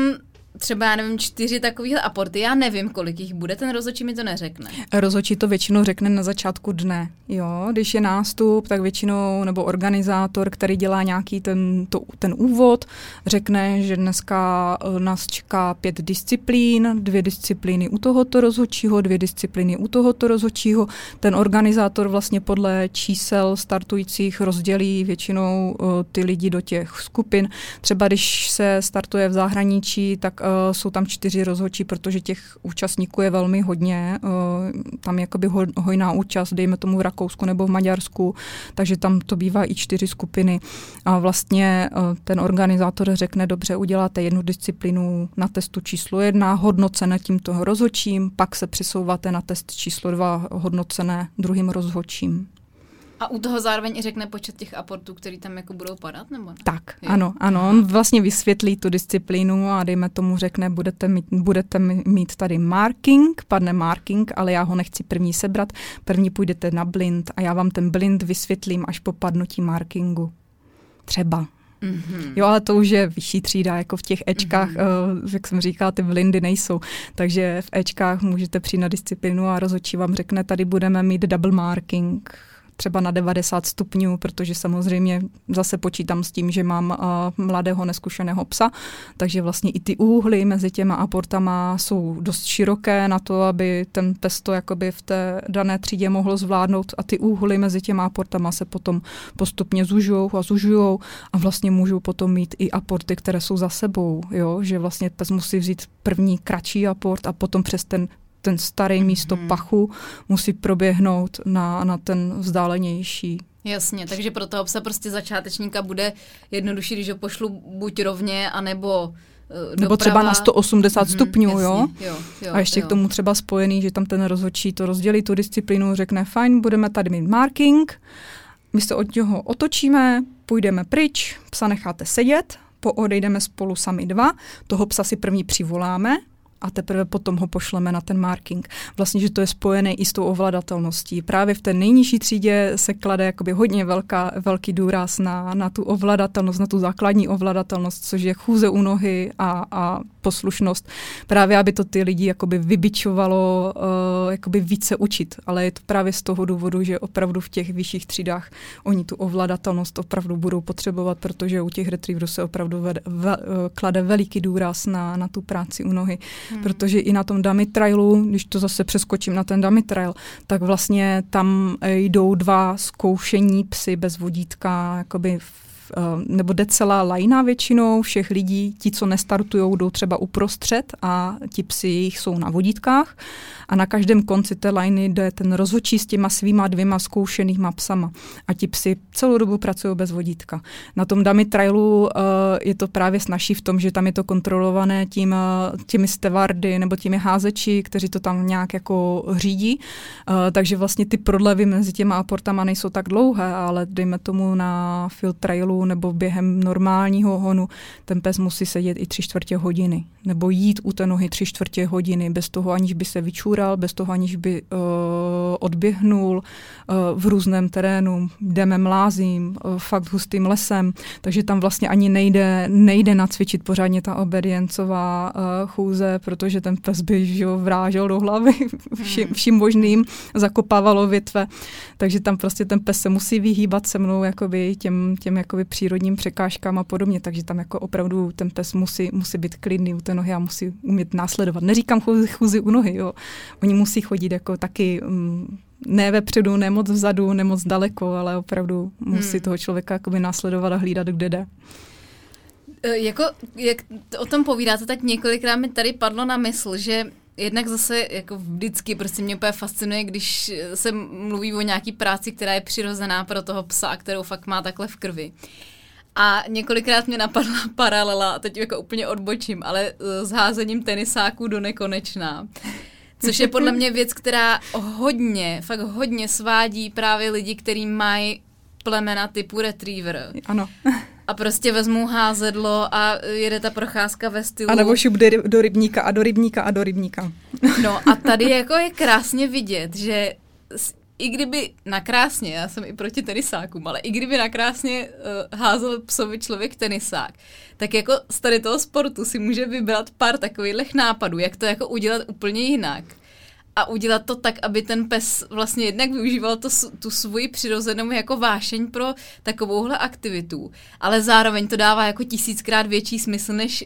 třeba, já nevím, čtyři takových aporty, já nevím, kolik jich bude, ten rozhodčí mi to neřekne. Rozhodčí to většinou řekne na začátku dne, jo, když je nástup, tak většinou, nebo organizátor, který dělá nějaký ten, to, ten úvod, řekne, že dneska eh, nás čeká pět disciplín, dvě disciplíny u tohoto rozhodčího, dvě disciplíny u tohoto rozhodčího. Ten organizátor vlastně podle čísel startujících rozdělí většinou uh, ty lidi do těch skupin. Třeba když se startuje v zahraničí, tak uh, jsou tam čtyři rozhodčí, protože těch účastníků je velmi hodně. Uh, tam je jakoby ho, hojná účast, dejme tomu v Rakousku nebo v Maďarsku, takže tam to bývá i čtyři skupiny. A vlastně uh, ten organizátor řekne, dobře, uděláte jednu disciplínu na testu číslo jedna, hodnocené tímto rozhodčím, pak se přesouváte na test číslo dva, hodnocené druhým rozhodčím. A u toho zároveň i řekne počet těch aportů, který tam jako budou padat, nebo ne? Tak, jo. ano, ano. On vlastně vysvětlí tu disciplínu a dejme tomu řekne, budete mít, budete mít tady marking, padne marking, ale já ho nechci první sebrat. První půjdete na blind a já vám ten blind vysvětlím až po padnutí markingu. Třeba. Mm-hmm. Jo, ale to už je vyšší třída, jako v těch Ečkách, mm-hmm. uh, jak jsem říkala, ty blindy nejsou. Takže v Ečkách můžete přijít na disciplínu a rozhodčí vám řekne, tady budeme mít double marking třeba na 90 stupňů, protože samozřejmě zase počítám s tím, že mám uh, mladého neskušeného psa, takže vlastně i ty úhly mezi těma aportama jsou dost široké na to, aby ten pes to jakoby v té dané třídě mohl zvládnout a ty úhly mezi těma aportama se potom postupně zužují a zužují a vlastně můžou potom mít i aporty, které jsou za sebou, jo? že vlastně pes musí vzít první kratší aport a potom přes ten ten starý mm-hmm. místo pachu musí proběhnout na, na ten vzdálenější. Jasně, takže pro toho psa prostě začátečníka bude jednodušší, když ho pošlu buď rovně, anebo uh, nebo třeba na 180 mm-hmm, stupňů, jasně, jo? jo? jo? A ještě jo. k tomu třeba spojený, že tam ten rozhodčí to rozdělí, tu disciplínu, řekne, fajn, budeme tady mít marking, my se od něho otočíme, půjdeme pryč, psa necháte sedět, poodejdeme spolu sami dva, toho psa si první přivoláme, a teprve potom ho pošleme na ten marking. Vlastně, že to je spojené i s tou ovladatelností. Právě v té nejnižší třídě se klade jakoby hodně velká, velký důraz na, na tu ovladatelnost, na tu základní ovladatelnost, což je chůze u nohy a, a poslušnost. Právě, aby to ty lidi jakoby vybičovalo uh, jakoby více učit. Ale je to právě z toho důvodu, že opravdu v těch vyšších třídách oni tu ovladatelnost opravdu budou potřebovat, protože u těch retrieverů se opravdu ve, ve, klade veliký důraz na, na tu práci u nohy. Hmm. Protože i na tom dummy trailu, když to zase přeskočím na ten dummy trail, tak vlastně tam jdou dva zkoušení psy bez vodítka, jakoby Eh, nebo jde celá lajna většinou všech lidí, ti, co nestartují, jdou třeba uprostřed a ti psi jich jsou na vodítkách. A na každém konci té lajny jde ten rozhodčí s těma svýma dvěma zkoušenýma psama. A ti psi celou dobu pracují bez vodítka. Na tom dummy trailu uh, je to právě snažší v tom, že tam je to kontrolované tím, uh, těmi stevardy nebo těmi házeči, kteří to tam nějak jako řídí, uh, takže vlastně ty prodlevy mezi těma aportama nejsou tak dlouhé, ale dejme tomu na field trailu nebo během normálního honu ten pes musí sedět i tři čtvrtě hodiny. Nebo jít u té nohy tři čtvrtě hodiny, bez toho aniž by se vyčůral, bez toho aniž by uh, odběhnul uh, v různém terénu, jdeme mlázím, uh, fakt hustým lesem, takže tam vlastně ani nejde, nejde nacvičit pořádně ta obediencová uh, chůze, protože ten pes by že vrážel do hlavy vším, hmm. vším možným, zakopávalo větve, takže tam prostě ten pes se musí vyhýbat se mnou jakoby těm, těm jakoby přírodním překážkám a podobně, takže tam jako opravdu ten pes musí, musí být klidný u té nohy a musí umět následovat. Neříkám chůzi u nohy, jo. Oni musí chodit jako taky um, ne vepředu, ne moc vzadu, ne moc daleko, ale opravdu musí hmm. toho člověka jakoby následovat a hlídat, kde jde. E, jako, jak o tom povídáte, tak několikrát mi tady padlo na mysl, že jednak zase jako vždycky prostě mě úplně fascinuje, když se mluví o nějaký práci, která je přirozená pro toho psa, kterou fakt má takhle v krvi. A několikrát mě napadla paralela, teď jako úplně odbočím, ale s házením tenisáků do nekonečná. Což je podle mě věc, která hodně, fakt hodně svádí právě lidi, kteří mají plemena typu retriever. Ano a prostě vezmu házedlo a jede ta procházka ve stylu. A nebo šup do, rybníka a do rybníka a do rybníka. No a tady jako je krásně vidět, že i kdyby nakrásně, já jsem i proti tenisákům, ale i kdyby nakrásně uh, házel psovi člověk tenisák, tak jako z tady toho sportu si může vybrat pár takových nápadů, jak to jako udělat úplně jinak a udělat to tak, aby ten pes vlastně jednak využíval to, tu svoji přirozenou jako vášeň pro takovouhle aktivitu, ale zároveň to dává jako tisíckrát větší smysl, než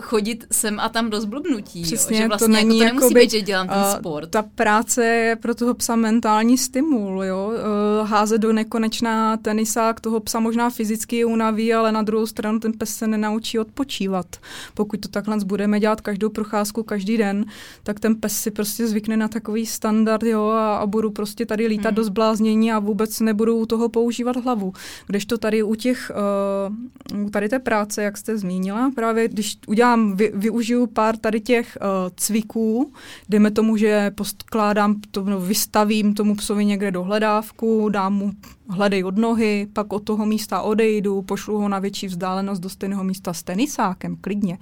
chodit sem a tam do zblbnutí. Přesně, jo? Že vlastně to, není jako to nemusí by, být, že dělám ten sport. Ta práce je pro toho psa mentální stimul. Jo? Uh, házet do nekonečná tenisák toho psa možná fyzicky unaví, ale na druhou stranu ten pes se nenaučí odpočívat. Pokud to takhle budeme dělat každou procházku každý den, tak ten pes si prostě zvykne na takový standard jo? A, a budu prostě tady lítat hmm. do zbláznění a vůbec nebudu u toho používat hlavu. Kdežto tady u těch, uh, tady té práce, jak jste zmínila, právě když udělám, vy, využiju pár tady těch uh, cviků, dejme tomu, že poskládám, to, no, vystavím tomu psovi někde dohledávku, dám mu hledej od nohy, pak od toho místa odejdu, pošlu ho na větší vzdálenost do stejného místa s tenisákem, klidně.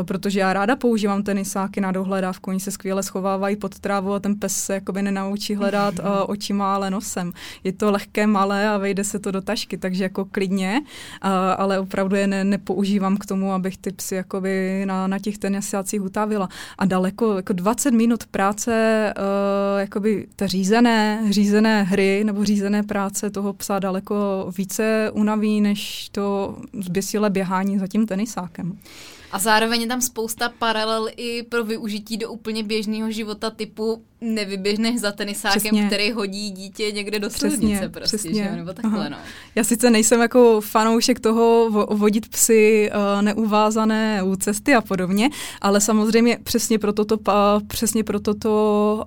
Eh, protože já ráda používám tenisáky na dohledávku, oni se skvěle schovávají pod trávu a ten pes se jakoby nenaučí hledat uh, očima, ale nosem. Je to lehké, malé a vejde se to do tašky, takže jako klidně, uh, ale opravdu je ne, nepoužívám k tomu, abych ty psy jakoby na, na těch tenisácích utávila. A daleko, jako 20 minut práce, uh, jakoby té řízené, řízené hry nebo řízené práce, to toho psa daleko více unaví, než to zběsilé běhání za tím tenisákem. A zároveň je tam spousta paralel i pro využití do úplně běžného života typu nevyběhneš za tenisákem, přesně. který hodí dítě někde do silnice prostě, přesně. Že? nebo takhle, no. Já sice nejsem jako fanoušek toho vodit psy uh, neuvázané u cesty a podobně, ale samozřejmě přesně proto to, uh, přesně proto to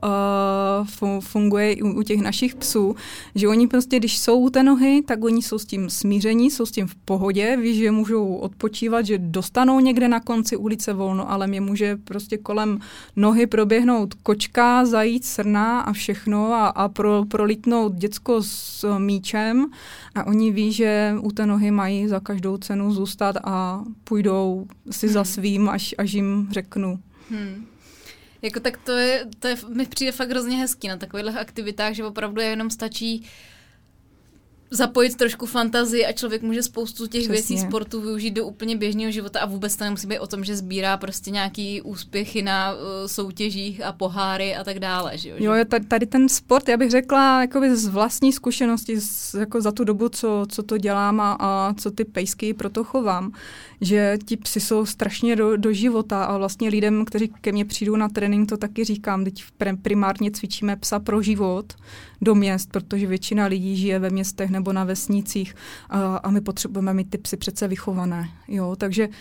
uh, funguje i u, u těch našich psů, že oni prostě, když jsou u té nohy, tak oni jsou s tím smíření, jsou s tím v pohodě, ví, že můžou odpočívat, že dostanou někde na konci ulice volno, ale mě může prostě kolem nohy proběhnout kočka, zajít, srna a všechno a, a pro, prolítnout děcko s míčem a oni ví, že u té nohy mají za každou cenu zůstat a půjdou si hmm. za svým, až, až jim řeknu. Hmm. Jako tak to je, to je, mi přijde fakt hrozně hezký na takových aktivitách, že opravdu jenom stačí zapojit trošku fantazii a člověk může spoustu těch Přesně. věcí sportu využít do úplně běžného života a vůbec to nemusí být o tom, že sbírá prostě nějaký úspěchy na uh, soutěžích a poháry a tak dále. Že jo, jo tady, tady ten sport, já bych řekla jakoby z vlastní zkušenosti, z, jako za tu dobu, co, co to dělám a, a co ty pejsky proto chovám, že ti psy jsou strašně do, do života a vlastně lidem, kteří ke mně přijdou na trénink, to taky říkám, teď primárně cvičíme psa pro život do měst, protože většina lidí žije ve městech nebo na vesnicích a, a my potřebujeme mít ty psy přece vychované. Jo? Takže uh,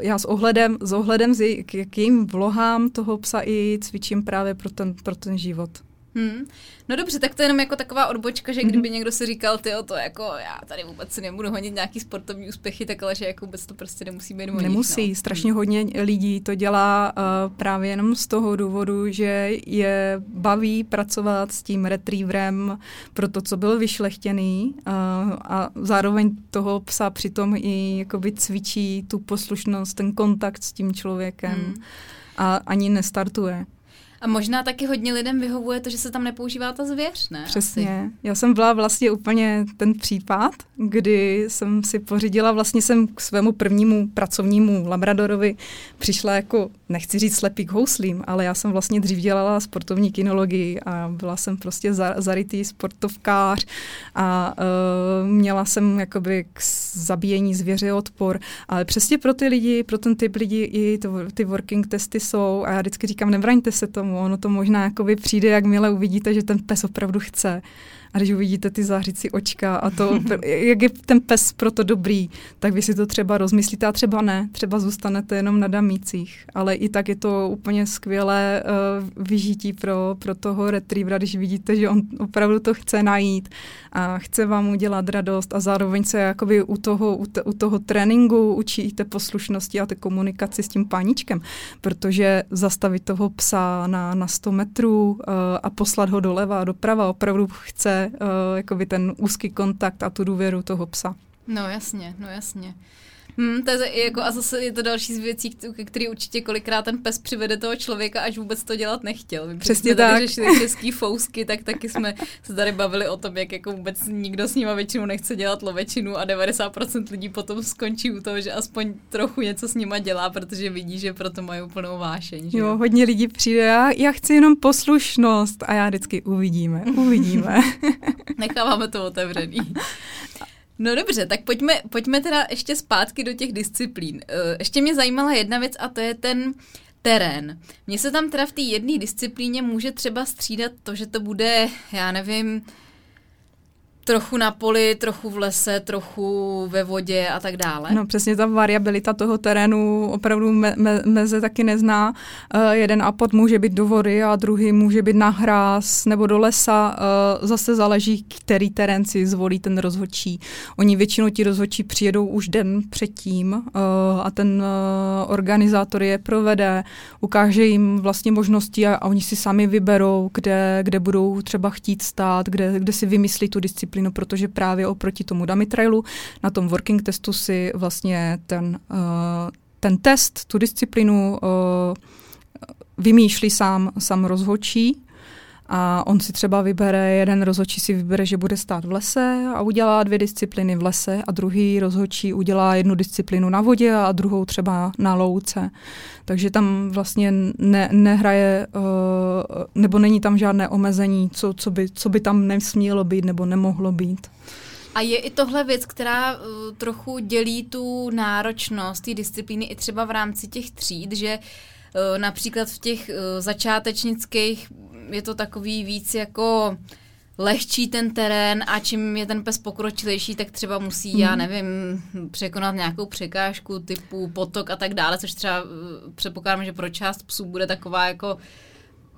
já s ohledem, s ohledem k, jejím vlohám toho psa i cvičím právě pro ten, pro ten život. Hmm. No dobře, tak to je jenom jako taková odbočka, že kdyby mm-hmm. někdo si říkal, ty to jako já tady vůbec si nebudu honit nějaký sportovní úspěchy, tak ale že jako vůbec to prostě nemusí být Nemusí, no. strašně hmm. hodně lidí to dělá uh, právě jenom z toho důvodu, že je baví pracovat s tím retrieverem pro to, co byl vyšlechtěný uh, a zároveň toho psa přitom i jakoby cvičí tu poslušnost, ten kontakt s tím člověkem. Hmm a ani nestartuje. A možná taky hodně lidem vyhovuje to, že se tam nepoužívá ta zvěř, ne? Přesně. Asi. Já jsem byla vlastně úplně ten případ, kdy jsem si pořídila, vlastně jsem k svému prvnímu pracovnímu labradorovi přišla jako, nechci říct slepý k houslím, ale já jsem vlastně dřív dělala sportovní kinologii a byla jsem prostě za, zarytý sportovkář a uh, měla jsem jakoby k zabíjení zvěře odpor, ale přesně pro ty lidi, pro ten typ lidí i to, ty working testy jsou a já vždycky říkám, nevraňte se tomu, ono to možná jakoby přijde, jakmile uvidíte, že ten pes opravdu chce. A když uvidíte ty zářící očka a to, jak je ten pes proto dobrý, tak vy si to třeba rozmyslíte a třeba ne. Třeba zůstanete jenom na damících. Ale i tak je to úplně skvělé uh, vyžití pro, pro toho retrievera, když vidíte, že on opravdu to chce najít a chce vám udělat radost a zároveň se jakoby u toho, u, te, u toho tréninku učíte poslušnosti a té komunikaci s tím páničkem, protože zastavit toho psa na, na 100 metrů uh, a poslat ho doleva a doprava opravdu chce uh, jakoby ten úzký kontakt a tu důvěru toho psa. No jasně, no jasně. Hmm, to je jako, a zase je to další z věcí, který určitě kolikrát ten pes přivede toho člověka, až vůbec to dělat nechtěl. My Přesně jsme tak. Řešili český fousky, tak taky jsme se tady bavili o tom, jak jako vůbec nikdo s nima většinou nechce dělat lovečinu a 90% lidí potom skončí u toho, že aspoň trochu něco s nima dělá, protože vidí, že proto mají úplnou vášeň. Že? Jo, hodně lidí přijde, já, já chci jenom poslušnost a já vždycky uvidíme, uvidíme. Necháváme to otevřený. No dobře, tak pojďme, pojďme teda ještě zpátky do těch disciplín. Eh, ještě mě zajímala jedna věc a to je ten terén. Mně se tam teda v té jedné disciplíně může třeba střídat to, že to bude, já nevím, trochu na poli, trochu v lese, trochu ve vodě a tak dále. No přesně ta variabilita toho terénu opravdu me, me, meze taky nezná. Uh, jeden apod může být do vody a druhý může být na hráz nebo do lesa. Uh, zase záleží, který terén si zvolí ten rozhodčí. Oni většinou ti rozhodčí přijedou už den předtím uh, a ten uh, organizátor je provede, ukáže jim vlastně možnosti a, a oni si sami vyberou, kde, kde budou třeba chtít stát, kde, kde si vymyslí tu disciplínu disciplínu, protože právě oproti tomu dummy trailu na tom working testu si vlastně ten, uh, ten test, tu disciplínu uh, vymýšlí sám, sám rozhodčí a on si třeba vybere, jeden rozhodčí si vybere, že bude stát v lese a udělá dvě disciplíny v lese a druhý rozhodčí udělá jednu disciplínu na vodě a druhou třeba na louce. Takže tam vlastně ne, nehraje, uh, nebo není tam žádné omezení, co, co, by, co by tam nesmělo být nebo nemohlo být. A je i tohle věc, která uh, trochu dělí tu náročnost té disciplíny i třeba v rámci těch tříd, že uh, například v těch začátečnických je to takový víc jako lehčí ten terén a čím je ten pes pokročilejší, tak třeba musí, mm. já mhm. nevím, překonat nějakou překážku typu potok a tak dále, což třeba předpokládám, že pro část psů bude taková jako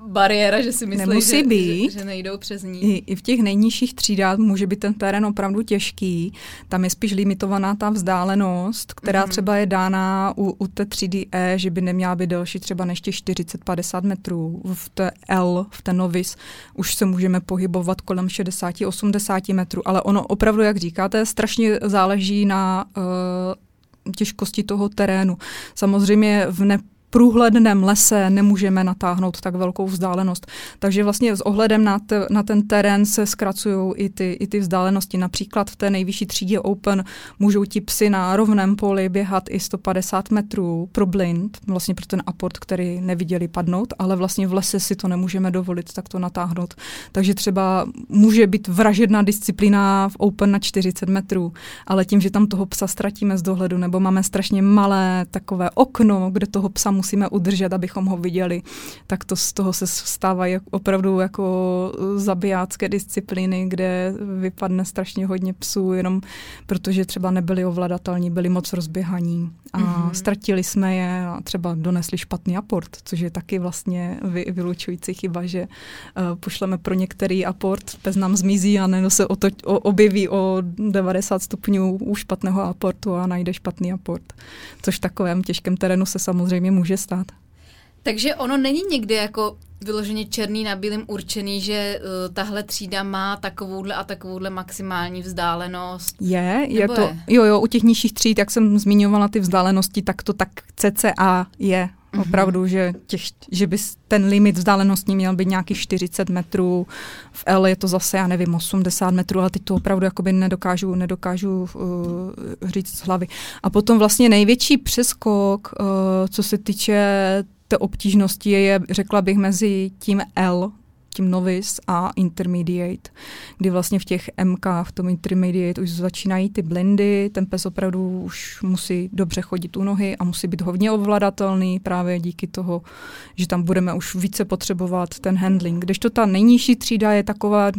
bariéra, že si myslí, Nemusí že, být. Že, že nejdou přes ní. I, I v těch nejnižších třídách může být ten terén opravdu těžký. Tam je spíš limitovaná ta vzdálenost, která mm-hmm. třeba je dána u, u té třídy E, že by neměla být delší třeba než těch 40-50 metrů. V té L, v té novis, už se můžeme pohybovat kolem 60-80 metrů, ale ono opravdu, jak říkáte, strašně záleží na uh, těžkosti toho terénu. Samozřejmě v ne průhledném lese nemůžeme natáhnout tak velkou vzdálenost. Takže vlastně s ohledem na, t, na ten terén se zkracují i ty, i ty vzdálenosti. Například v té nejvyšší třídě Open můžou ti psy na rovném poli běhat i 150 metrů pro blind, vlastně pro ten aport, který neviděli padnout, ale vlastně v lese si to nemůžeme dovolit tak to natáhnout. Takže třeba může být vražedná disciplína v Open na 40 metrů, ale tím, že tam toho psa ztratíme z dohledu, nebo máme strašně malé takové okno, kde toho psa musíme udržet, abychom ho viděli, tak to z toho se stávají opravdu jako zabijácké disciplíny, kde vypadne strašně hodně psů, jenom protože třeba nebyli ovladatelní, byli moc rozběhaní a mm-hmm. ztratili jsme je a třeba donesli špatný aport, což je taky vlastně vy, vylučující chyba, že uh, pošleme pro některý aport, pes nám zmizí a nebo se oto, o, objeví o 90 stupňů u špatného aportu a najde špatný aport, což v takovém těžkém terénu se samozřejmě může může stát. Takže ono není někdy jako vyloženě černý na bílým určený, že uh, tahle třída má takovouhle a takovouhle maximální vzdálenost? Je, je to, je? jo, jo, u těch nižších tříd, jak jsem zmiňovala ty vzdálenosti, tak to tak cca je. Mm-hmm. Opravdu, že, těch, že by ten limit vzdálenostní měl být nějaký 40 metrů, v L je to zase, já nevím, 80 metrů, ale teď to opravdu jakoby nedokážu, nedokážu uh, říct z hlavy. A potom vlastně největší přeskok, uh, co se týče té obtížnosti, je, řekla bych, mezi tím L, tím novice a intermediate, kdy vlastně v těch MK, v tom intermediate už začínají ty blindy, ten pes opravdu už musí dobře chodit u nohy a musí být hodně ovladatelný právě díky toho, že tam budeme už více potřebovat ten handling. Když to ta nejnižší třída je taková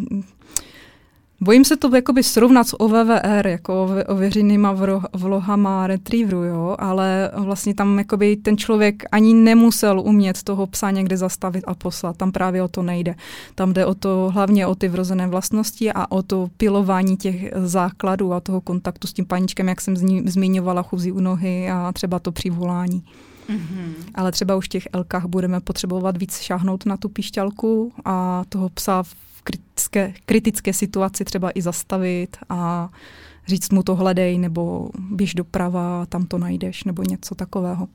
Bojím se to jakoby srovnat s OVVR, jako ověřenýma vlohama retrieveru, jo, ale vlastně tam jakoby ten člověk ani nemusel umět toho psa někde zastavit a poslat. Tam právě o to nejde. Tam jde o to hlavně o ty vrozené vlastnosti a o to pilování těch základů a toho kontaktu s tím paničkem, jak jsem zmiňovala, chůzí u nohy a třeba to přivolání. Mm-hmm. Ale třeba už v těch elkách budeme potřebovat víc šáhnout na tu píšťalku a toho psa kritické, kritické situaci třeba i zastavit a říct mu to hledej nebo běž doprava, tam to najdeš nebo něco takového.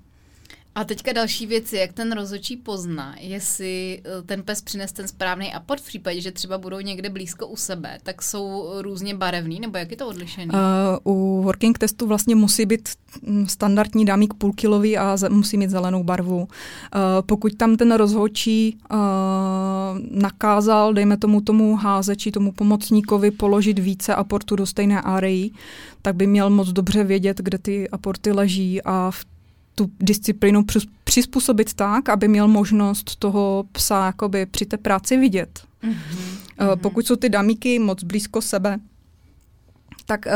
A teďka další věc je, jak ten rozhodčí pozná, jestli eh, ten pes přines ten správný aport v případě, že třeba budou někde blízko u sebe, tak jsou různě barevný, nebo jak je to odlišený? Uh, u working testu vlastně musí být mm, standardní dámík půlkilový a musí mít zelenou barvu. Uh, pokud tam ten rozhodčí uh, nakázal, dejme tomu tomu házeči, tomu pomocníkovi položit více aportu do stejné areji, tak by měl moc dobře vědět, kde ty aporty leží a v tu disciplínu přizpůsobit tak, aby měl možnost toho psa jakoby při té práci vidět. Mm-hmm. Pokud jsou ty damíky moc blízko sebe, tak uh,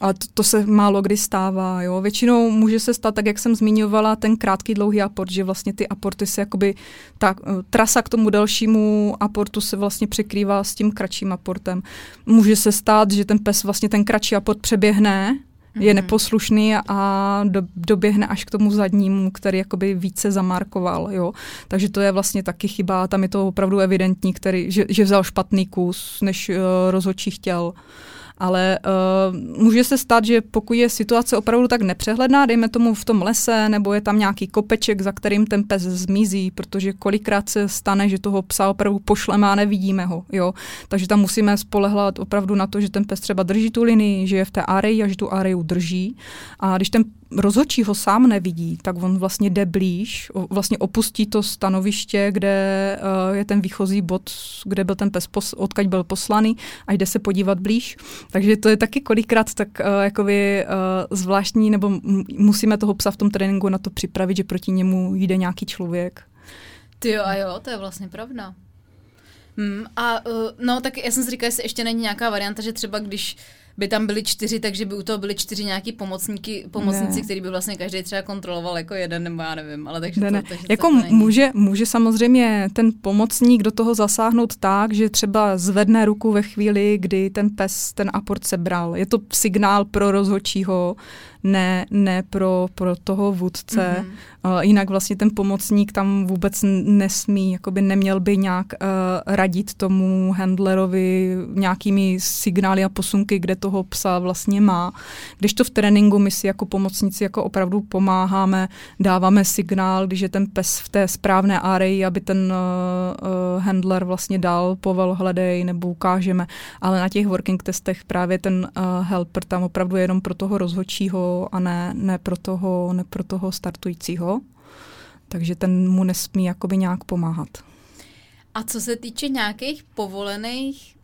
ale to, to se málo kdy stává. Jo. Většinou může se stát, tak jak jsem zmiňovala, ten krátký dlouhý aport, že vlastně ty aporty se jakoby, ta uh, trasa k tomu dalšímu aportu se vlastně překrývá s tím kratším aportem. Může se stát, že ten pes vlastně ten kratší aport přeběhne je mhm. neposlušný a do, doběhne až k tomu zadnímu, který jakoby více zamarkoval, jo. Takže to je vlastně taky chyba, tam je to opravdu evidentní, který, že, že vzal špatný kus, než uh, rozhodčí chtěl. Ale uh, může se stát, že pokud je situace opravdu tak nepřehledná, dejme tomu v tom lese, nebo je tam nějaký kopeček, za kterým ten pes zmizí, protože kolikrát se stane, že toho psa opravdu pošleme a nevidíme ho. Jo? Takže tam musíme spolehlat opravdu na to, že ten pes třeba drží tu linii, že je v té areji a že tu areju drží. A když ten rozhodčí ho sám nevidí, tak on vlastně jde blíž, vlastně opustí to stanoviště, kde uh, je ten výchozí bod, kde byl ten pes, pos, odkaď byl poslaný a jde se podívat blíž. Takže to je taky kolikrát tak uh, jakoby uh, zvláštní, nebo musíme toho psa v tom tréninku na to připravit, že proti němu jde nějaký člověk. Ty jo a jo, to je vlastně pravda. Hmm, a uh, no, tak já jsem si říkala, jestli ještě není nějaká varianta, že třeba když by tam byli čtyři, takže by u toho byli čtyři nějaký pomocníky, pomocníci, který by vlastně každý třeba kontroloval jako jeden, nebo já nevím, ale takže ne, to, ne. takže jako to může, může samozřejmě ten pomocník do toho zasáhnout tak, že třeba zvedne ruku ve chvíli, kdy ten pes ten aport sebral. Je to signál pro rozhodčího, ne, ne pro, pro toho vůdce. Mm-hmm. Uh, jinak vlastně ten pomocník tam vůbec nesmí, jakoby neměl by nějak uh, radit tomu handlerovi nějakými signály a posunky, kde toho psa vlastně má. Když to v tréninku my si jako pomocníci jako opravdu pomáháme, dáváme signál, když je ten pes v té správné áreji, aby ten uh, uh, handler vlastně dal povel hledej nebo ukážeme. Ale na těch working testech právě ten uh, helper tam opravdu je jenom pro toho rozhodčího a ne, ne, pro toho, ne pro toho startujícího. Takže ten mu nesmí jakoby nějak pomáhat. A co se týče nějakých povolených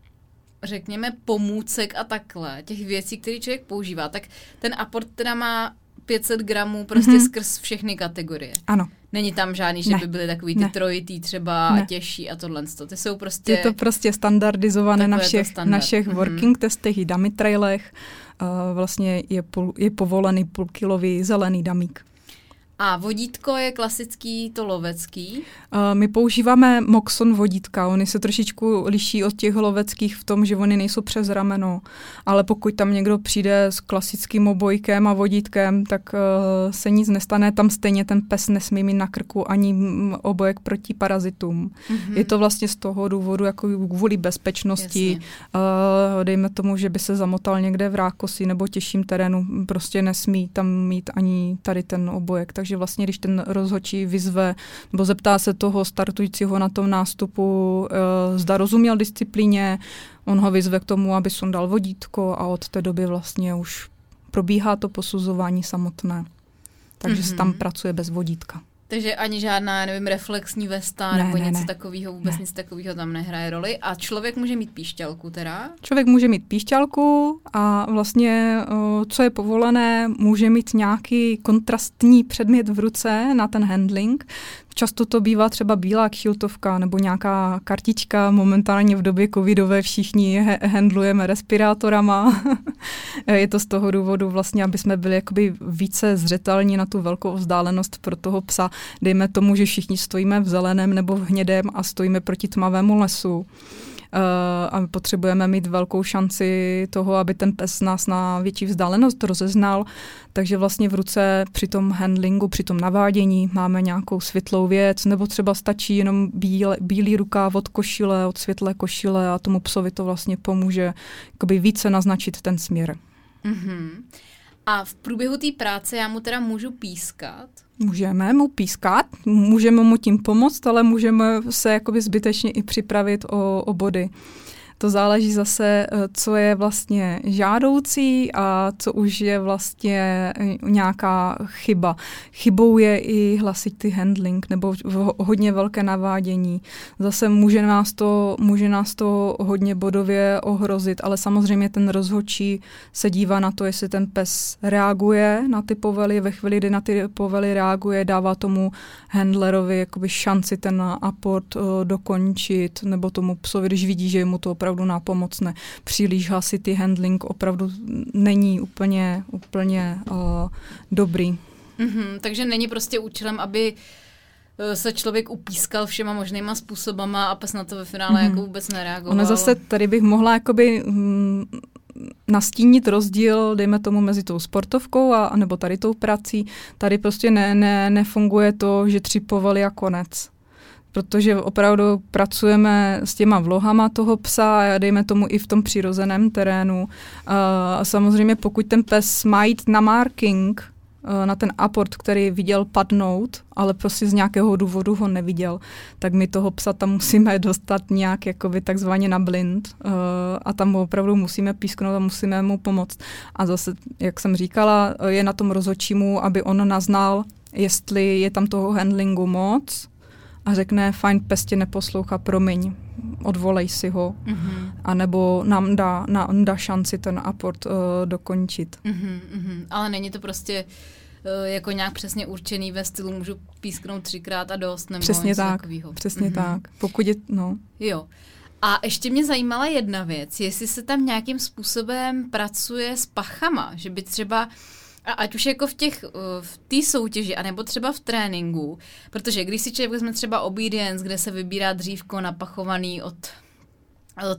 řekněme, pomůcek a takhle, těch věcí, které člověk používá, tak ten aport teda má 500 gramů prostě mm-hmm. skrz všechny kategorie. Ano. Není tam žádný, že ne. by byly takový ty ne. trojitý třeba ne. a těžší a tohle. Ty jsou prostě... Je to prostě standardizované na všech, na všech mm-hmm. working testech i dummy trailech. Uh, vlastně je, je povolený půlkilový zelený damík. A vodítko je klasický to lovecký? Uh, my používáme Moxon vodítka. Oni se trošičku liší od těch loveckých v tom, že oni nejsou přes rameno. Ale pokud tam někdo přijde s klasickým obojkem a vodítkem, tak uh, se nic nestane. Tam stejně ten pes nesmí mít na krku ani obojek proti parazitům. Mm-hmm. Je to vlastně z toho důvodu jako kvůli bezpečnosti. Uh, dejme tomu, že by se zamotal někde v rákosi nebo těžším terénu. Prostě nesmí tam mít ani tady ten obojek. Tak takže vlastně, když ten rozhodčí vyzve nebo zeptá se toho startujícího na tom nástupu, e, zda rozuměl disciplíně, on ho vyzve k tomu, aby sundal vodítko a od té doby vlastně už probíhá to posuzování samotné. Takže mm-hmm. se tam mhm. pracuje bez vodítka. Takže ani žádná, nevím, reflexní vesta ne, nebo ne, něco ne. takového, vůbec ne. nic takového tam nehraje roli. A člověk může mít píšťalku teda? Člověk může mít píšťalku a vlastně, co je povolené, může mít nějaký kontrastní předmět v ruce na ten handling, Často to bývá třeba bílá kšiltovka nebo nějaká kartička. Momentálně v době covidové všichni handlujeme respirátorama. je to z toho důvodu vlastně, aby jsme byli jakoby více zřetelní na tu velkou vzdálenost pro toho psa. Dejme tomu, že všichni stojíme v zeleném nebo v hnědém a stojíme proti tmavému lesu. Eh, a potřebujeme mít velkou šanci toho, aby ten pes nás na větší vzdálenost rozeznal. Takže vlastně v ruce při tom handlingu, při tom navádění máme nějakou světlou věc, nebo třeba stačí jenom bíle, bílý rukáv od košile, od světlé košile a tomu psovi to vlastně pomůže více naznačit ten směr. Mm-hmm. A v průběhu té práce já mu teda můžu pískat? Můžeme mu pískat, můžeme mu tím pomoct, ale můžeme se jakoby zbytečně i připravit o, o body. To záleží zase, eh, co je vlastně žádoucí a co už je vlastně eh, nějaká chyba. Chybou je i hlasitý handling nebo hodně velké navádění. Zase může nás to, může nás to hodně bodově ohrozit, ale samozřejmě ten rozhodčí se dívá na to, jestli ten pes reaguje na ty povely, ve chvíli, kdy na ty povely reaguje, dává tomu handlerovi jakoby šanci ten aport uh, dokončit, nebo tomu psovi, když vidí, že mu to opravdu nápomocné. Příliš hlasitý handling opravdu není úplně, úplně uh, dobrý. Mm-hmm, takže není prostě účelem, aby eh, se člověk upískal všema možnýma způsobama a pas na to ve finále mm-hmm. jako vůbec nereagoval. Ono zase tady bych mohla jakoby mm, nastínit rozdíl, dejme tomu, mezi tou sportovkou a, nebo tady tou prací. Tady prostě ne, ne, nefunguje to, že tři povely a konec protože opravdu pracujeme s těma vlohama toho psa, dejme tomu i v tom přirozeném terénu. A samozřejmě pokud ten pes má jít na marking, na ten aport, který viděl padnout, ale prostě z nějakého důvodu ho neviděl, tak my toho psa tam musíme dostat nějak jakoby takzvaně na blind a tam ho opravdu musíme písknout a musíme mu pomoct. A zase, jak jsem říkala, je na tom rozhodčímu, aby on naznal, jestli je tam toho handlingu moc, a řekne, fajn, pes tě neposlouchá, promiň, odvolej si ho, mm-hmm. anebo nám dá, nám dá šanci ten aport uh, dokončit. Mm-hmm, mm-hmm. Ale není to prostě uh, jako nějak přesně určený ve stylu, můžu písknout třikrát a dost, nebo Přesně tak, takovýho. přesně mm-hmm. tak. Pokud je, no. Jo. A ještě mě zajímala jedna věc, jestli se tam nějakým způsobem pracuje s pachama, že by třeba a ať už jako v těch, eh, v té soutěži, anebo třeba v tréninku, protože když si člověk vezme třeba obedience, kde se vybírá dřívko napachovaný od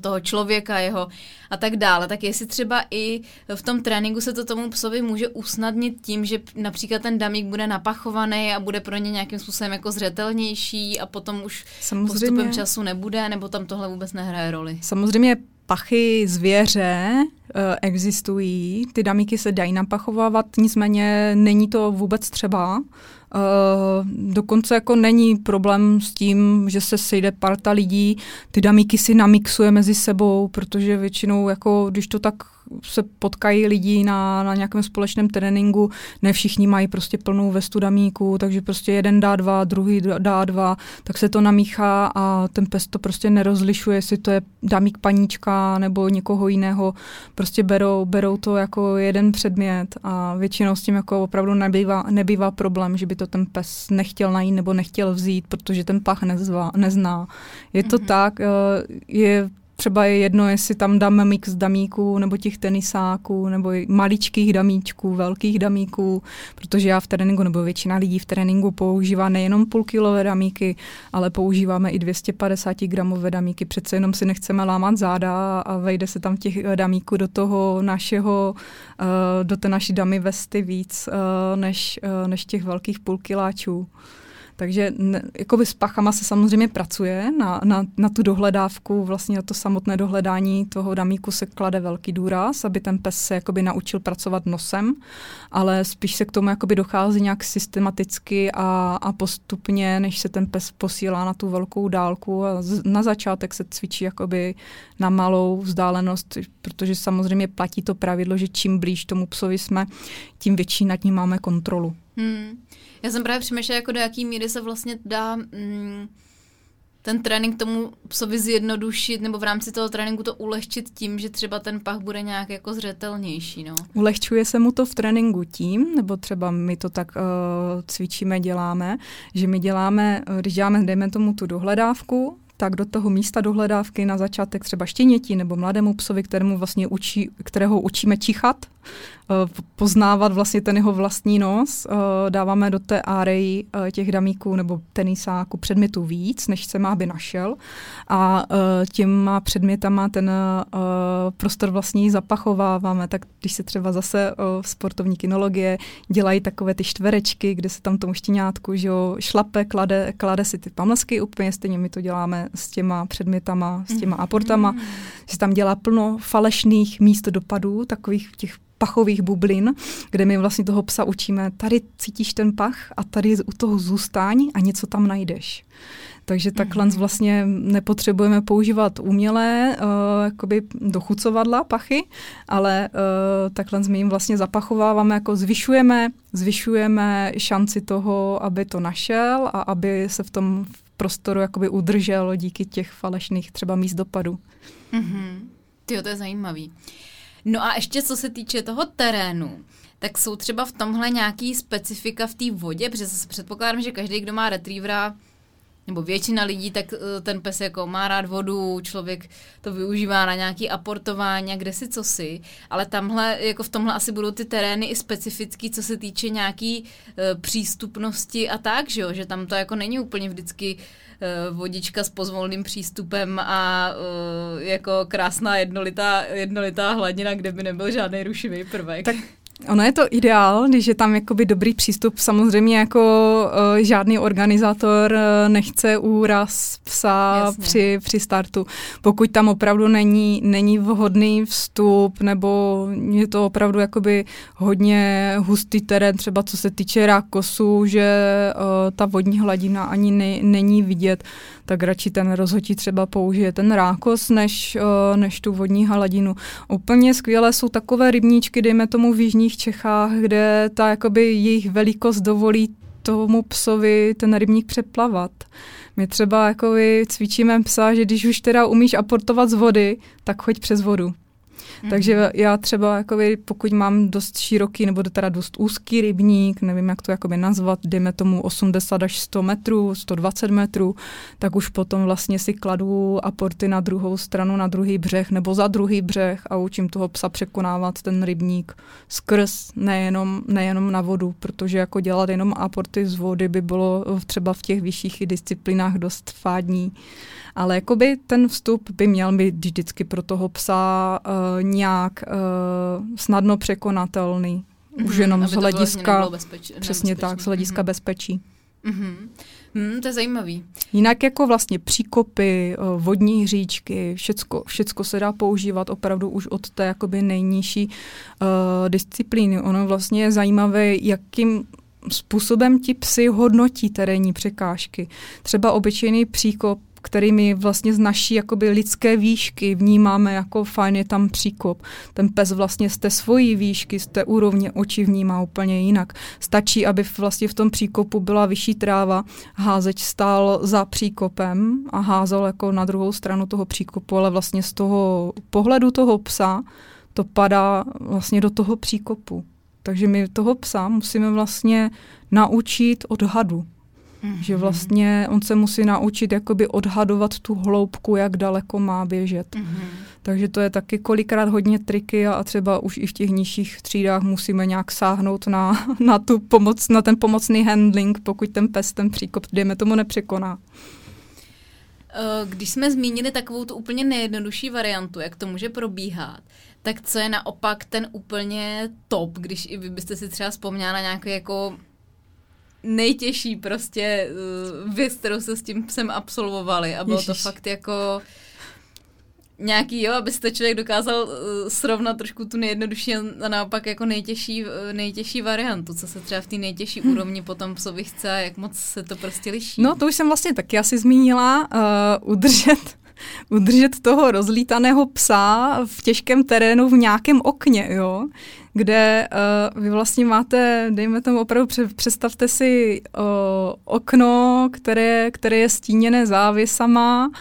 toho člověka jeho a tak dále, tak jestli třeba i v tom tréninku se to tomu psovi může usnadnit tím, že například ten damík bude napachovaný a bude pro ně nějakým způsobem jako zřetelnější a potom už Samozřejmě. postupem času nebude, nebo tam tohle vůbec nehraje roli? Samozřejmě pachy zvěře uh, existují, ty damíky se dají napachovávat, nicméně není to vůbec třeba. Uh, dokonce jako není problém s tím, že se sejde parta lidí, ty damíky si namixuje mezi sebou, protože většinou, jako, když to tak se potkají lidi na, na nějakém společném tréninku, ne všichni mají prostě plnou vestu damíku, takže prostě jeden dá dva, druhý dá dva, tak se to namíchá a ten pes to prostě nerozlišuje, jestli to je damík paníčka nebo někoho jiného, prostě berou, berou to jako jeden předmět a většinou s tím jako opravdu nebývá, nebývá problém, že by to ten pes nechtěl najít nebo nechtěl vzít, protože ten pach nezvá, nezná. Je to mm-hmm. tak, eh, je třeba je jedno, jestli tam dáme mix damíků nebo těch tenisáků nebo maličkých damíčků, velkých damíků, protože já v tréninku nebo většina lidí v tréninku používá nejenom půlkilové damíky, ale používáme i 250 gramové damíky. Přece jenom si nechceme lámat záda a vejde se tam těch damíků do toho našeho, eh, do té naší damy vesty víc eh, než, eh, než těch velkých půlkiláčů. Takže ne, jakoby s pachama se samozřejmě pracuje na, na, na tu dohledávku, vlastně na to samotné dohledání toho damíku se klade velký důraz, aby ten pes se jakoby naučil pracovat nosem, ale spíš se k tomu jakoby dochází nějak systematicky a, a postupně, než se ten pes posílá na tu velkou dálku a z, na začátek se cvičí jakoby na malou vzdálenost, protože samozřejmě platí to pravidlo, že čím blíž tomu psovi jsme, tím větší nad ním máme kontrolu. Hmm. Já jsem právě přemýšlela, jako do jaký míry se vlastně dá mm, ten trénink tomu psovi zjednodušit, nebo v rámci toho tréninku to ulehčit tím, že třeba ten pach bude nějak jako zřetelnější. No. Ulehčuje se mu to v tréninku tím, nebo třeba my to tak uh, cvičíme, děláme, že my děláme, když děláme, dejme tomu tu dohledávku, tak do toho místa dohledávky na začátek třeba štěněti nebo mladému psovi, kterému vlastně učí, kterého učíme čichat, Eh, poznávat vlastně ten jeho vlastní nos. Eh, dáváme do té áry eh, těch damíků nebo tenisáků předmětů víc, než se má, aby našel. A těma předmětama ten prostor vlastní zapachováváme. Tak když se třeba zase sportovní kinologie dělají takové ty čtverečky, kde se tam tomu štěňátku že jo, šlape, klade, klade si ty pamlsky, úplně stejně my to děláme s těma předmětama, s těma aportama, mm. že tam dělá plno falešných míst dopadů, takových těch pachových bublin, kde my vlastně toho psa učíme, tady cítíš ten pach a tady u toho zůstaň a něco tam najdeš. Takže takhle mm-hmm. vlastně nepotřebujeme používat umělé uh, jakoby dochucovadla, pachy, ale uh, takhle my jim vlastně zapachováváme, jako zvyšujeme, zvyšujeme šanci toho, aby to našel a aby se v tom prostoru jakoby udržel díky těch falešných třeba míst dopadu. Mm-hmm. Tyjo, to je zajímavý. No a ještě co se týče toho terénu, tak jsou třeba v tomhle nějaký specifika v té vodě, protože předpokládám, že každý, kdo má retrievera, nebo většina lidí, tak eh, ten pes jako má rád vodu, člověk to využívá na nějaký aportování kde si co si, ale tamhle, jako v tomhle asi budou ty terény i specifický, co se týče nějaký uh, přístupnosti a tak, že jo, že tam to jako není úplně vždycky vodička s pozvolným přístupem a uh, jako krásná jednolitá, jednolitá hladina, kde by nebyl žádný rušivý prvek. Tak Ono je to ideál, když je tam jakoby dobrý přístup. Samozřejmě jako uh, žádný organizátor uh, nechce úraz psa při, při startu. Pokud tam opravdu není, není vhodný vstup nebo je to opravdu jakoby hodně hustý terén, třeba co se týče rákosu, že uh, ta vodní hladina ani ne, není vidět, tak radši ten rozhodí třeba použije ten rákos, než, uh, než tu vodní hladinu. Úplně skvělé jsou takové rybníčky, dejme tomu v jižních Čechách, kde ta jakoby jejich velikost dovolí tomu psovi ten rybník přeplavat. My třeba jakoby cvičíme psa, že když už teda umíš aportovat z vody, tak choď přes vodu. Mm. Takže já třeba, jakoby, pokud mám dost široký nebo teda dost úzký rybník, nevím, jak to jakoby nazvat, dejme tomu 80 až 100 metrů, 120 metrů, tak už potom vlastně si kladu aporty na druhou stranu, na druhý břeh nebo za druhý břeh a učím toho psa překonávat ten rybník skrz nejenom, nejenom na vodu, protože jako dělat jenom aporty z vody by bylo třeba v těch vyšších disciplinách dost fádní. Ale jakoby ten vstup by měl být vždycky pro toho psa uh, nějak uh, snadno překonatelný. Mm-hmm, Už jenom z hlediska, bezpeč, přesně tak, z hlediska mm-hmm. bezpečí. Mm-hmm. Hmm, to je zajímavý. Jinak jako vlastně příkopy, eh, vodní hříčky, všecko, všecko se dá používat opravdu už od té jakoby nejnižší uh, disciplíny. Ono vlastně je zajímavé, jakým způsobem ti psy hodnotí terénní překážky. Třeba obyčejný příkop který my vlastně z naší jakoby lidské výšky vnímáme jako fajn je tam příkop. Ten pes vlastně z té svojí výšky, z té úrovně očí vnímá úplně jinak. Stačí, aby vlastně v tom příkopu byla vyšší tráva, házeč stál za příkopem a házel jako na druhou stranu toho příkopu, ale vlastně z toho pohledu toho psa to padá vlastně do toho příkopu. Takže my toho psa musíme vlastně naučit odhadu. Mm-hmm. Že vlastně on se musí naučit jakoby odhadovat tu hloubku, jak daleko má běžet. Mm-hmm. Takže to je taky kolikrát hodně triky a třeba už i v těch nižších třídách musíme nějak sáhnout na, na, tu pomoc, na ten pomocný handling, pokud ten pes ten příkop, dejme tomu, nepřekoná. Eh, když jsme zmínili takovou tu úplně nejjednodušší variantu, jak to může probíhat, tak co je naopak ten úplně top, když i vy byste si třeba vzpomněla na nějaký jako nejtěžší prostě uh, věc, kterou se s tím psem absolvovali a bylo Ježiš. to fakt jako nějaký, jo, abyste člověk dokázal uh, srovnat trošku tu nejjednodušší a naopak jako nejtěžší, uh, nejtěžší variantu, co se třeba v té nejtěžší hmm. úrovni potom psovi chce a jak moc se to prostě liší. No to už jsem vlastně taky asi zmínila, uh, udržet udržet toho rozlítaného psa v těžkém terénu v nějakém okně, jo kde uh, vy vlastně máte, dejme tomu opravdu, představte si uh, okno, které, které je stíněné závěsama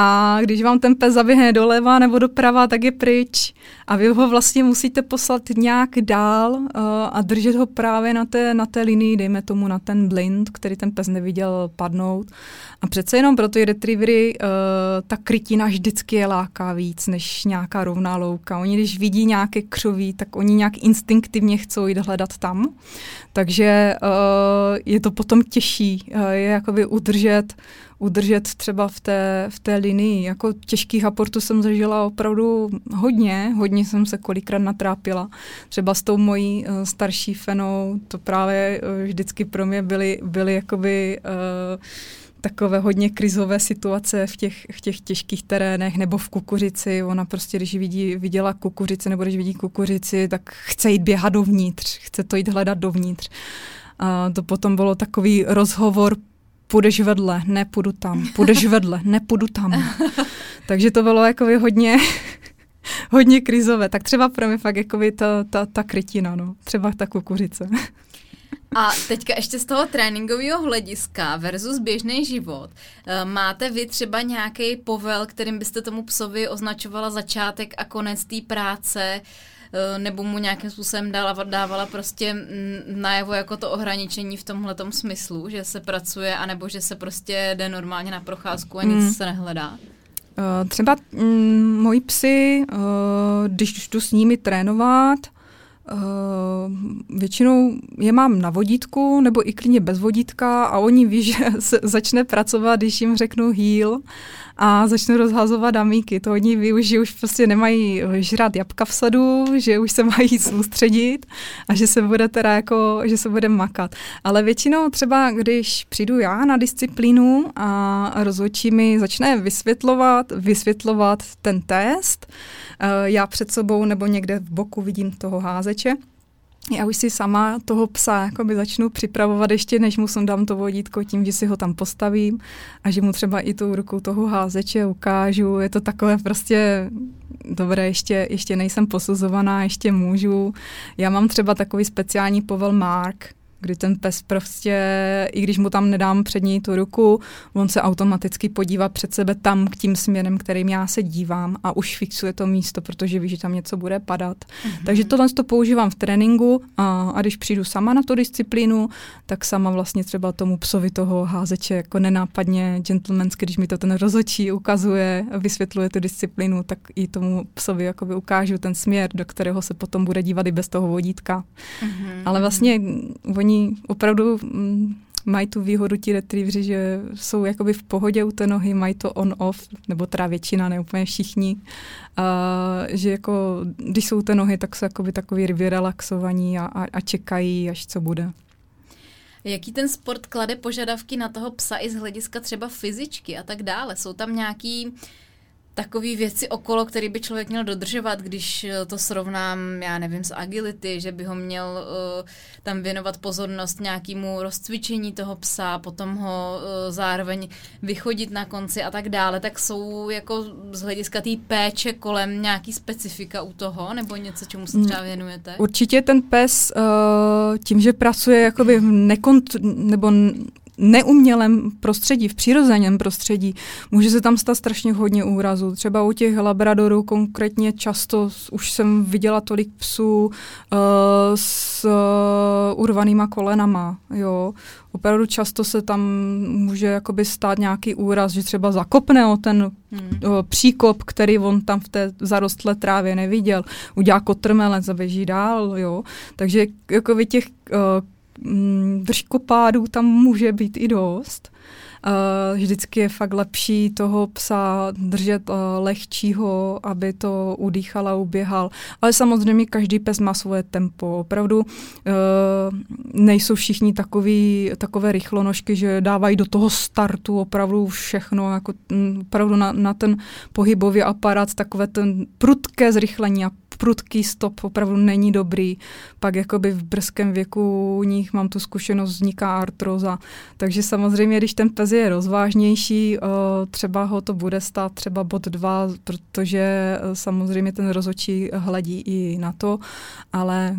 a když vám ten pes zaběhne doleva nebo doprava, tak je pryč a vy ho vlastně musíte poslat nějak dál uh, a držet ho právě na té, na té linii, dejme tomu na ten blind, který ten pes neviděl padnout. A přece jenom pro ty retrievery uh, ta krytina vždycky je láká víc než nějaká rovná louka. Oni když vidí nějaké křoví, tak oni nějak instinktivně chcou jít hledat tam. Takže uh, je to potom těžší uh, je jakoby udržet udržet třeba v té, v té linii. Jako těžkých aportů jsem zažila opravdu hodně, hodně jsem se kolikrát natrápila. Třeba s tou mojí uh, starší fenou, to právě uh, vždycky pro mě byly, byly jakoby uh, takové hodně krizové situace v těch, v těch těžkých terénech nebo v kukuřici. Ona prostě, když vidí, viděla kukuřici nebo když vidí kukuřici, tak chce jít běhat dovnitř, chce to jít hledat dovnitř. A to potom bylo takový rozhovor půjdeš vedle, nepůjdu tam, půjdeš vedle, nepůjdu tam. Takže to bylo jako hodně, hodně krizové. Tak třeba pro mě fakt jako ta, ta, ta krytina, no. třeba ta kukuřice. A teďka ještě z toho tréninkového hlediska versus běžný život. Eh, máte vy třeba nějaký povel, kterým byste tomu psovi označovala začátek a konec té práce? Eh, nebo mu nějakým způsobem dala, dávala prostě mm, najevo jako to ohraničení v tomhle smyslu, že se pracuje, anebo že se prostě jde normálně na procházku a nic mm. se nehledá? Uh, třeba mm, moji psy, uh, když jdu s nimi trénovat, Uh, většinou je mám na vodítku nebo i klidně bez vodítka a oni ví, že se začne pracovat, když jim řeknu heal a začnu rozhazovat damíky. To oni ví, že už prostě nemají žrat jabka v sadu, že už se mají soustředit a že se bude teda jako, že se bude makat. Ale většinou třeba, když přijdu já na disciplínu a rozhodčí mi začne vysvětlovat, vysvětlovat ten test, uh, já před sebou nebo někde v boku vidím toho házeče, já už si sama toho psa jakoby začnu připravovat ještě, než mu dám to vodítko tím, že si ho tam postavím a že mu třeba i tou rukou toho házeče ukážu. Je to takové prostě dobré, ještě, ještě nejsem posuzovaná, ještě můžu. Já mám třeba takový speciální povel Mark, kdy ten pes prostě, i když mu tam nedám před ní tu ruku, on se automaticky podívá před sebe tam k tím směrem, kterým já se dívám a už fixuje to místo, protože ví, že tam něco bude padat. Mm-hmm. Takže tohle to používám v tréninku a, a když přijdu sama na tu disciplínu, tak sama vlastně třeba tomu psovi toho házeče jako nenápadně, gentlemansky, když mi to ten rozočí ukazuje, vysvětluje tu disciplínu, tak i tomu psovi jakoby ukážu ten směr, do kterého se potom bude dívat i bez toho vodítka. Mm-hmm. Ale vlastně oni oni opravdu mm, mají tu výhodu ti retrievři, že jsou jakoby v pohodě u té nohy, mají to on-off, nebo teda většina, ne úplně všichni. A, že jako, když jsou ty nohy, tak jsou jakoby takový vyrelaxovaní a, a, a čekají, až co bude. Jaký ten sport klade požadavky na toho psa i z hlediska třeba fyzičky a tak dále? Jsou tam nějaký uh, takové věci okolo, které by člověk měl dodržovat, když eh, to srovnám, já nevím, s agility, že by ho měl uh, tam věnovat pozornost nějakému rozcvičení toho psa, potom ho uh, zároveň vychodit na konci a tak dále, tak jsou jako z hlediska té péče kolem nějaký specifika u toho, nebo něco, čemu se třeba věnujete? Určitě ten pes uh, tím, že pracuje jakoby v nekont- nebo neumělém prostředí, v přirozeném prostředí, může se tam stát strašně hodně úrazů. Třeba u těch labradorů konkrétně často už jsem viděla tolik psů uh, s uh, urvanýma kolenama. Jo. Opravdu často se tam může jakoby stát nějaký úraz, že třeba zakopne o ten hmm. uh, příkop, který on tam v té zarostlé trávě neviděl. Udělá kotrmelec a běží dál. Jo. Takže jako těch uh, držkopádů tam může být i dost. Uh, vždycky je fakt lepší toho psa držet uh, lehčího, aby to udýchal a uběhal. Ale samozřejmě každý pes má svoje tempo. Opravdu uh, nejsou všichni takový, takové rychlonožky, že dávají do toho startu opravdu všechno, jako mm, opravdu na, na ten pohybový aparát, takové ten prudké zrychlení a prudký stop opravdu není dobrý. Pak jakoby v brzkém věku u nich mám tu zkušenost, vzniká artroza. Takže samozřejmě, když ten pes je rozvážnější, třeba ho to bude stát třeba bod dva, protože e, samozřejmě ten rozočí hledí i na to, ale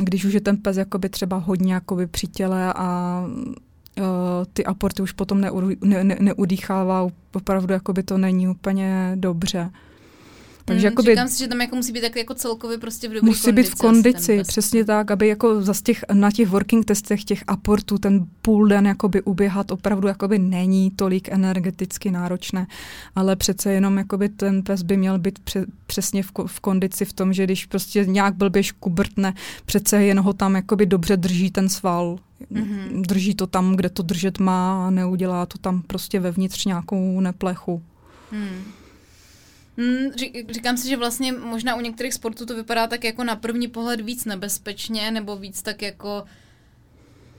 když už je ten pes jakoby třeba hodně jakoby při těle a uh, ty aporty už potom neu, ne, ne, neudýchává, opravdu jakoby to není úplně dobře. Takže hmm, jakoby, říkám si, že tam jako musí být tak jako celkově prostě v dobré Musí kondici, být v kondici, prostě. přesně tak, aby jako za těch, na těch working testech těch aportů ten půl den jakoby uběhat opravdu jakoby není tolik energeticky náročné, ale přece jenom jakoby ten pes by měl být pře, přesně v, v kondici v tom, že když prostě nějak blbě škubrtne, přece jen ho tam jakoby dobře drží ten sval, mm-hmm. drží to tam, kde to držet má a neudělá to tam prostě vevnitř nějakou neplechu. Hmm. Hmm, říkám si, že vlastně možná u některých sportů to vypadá tak jako na první pohled víc nebezpečně, nebo víc tak jako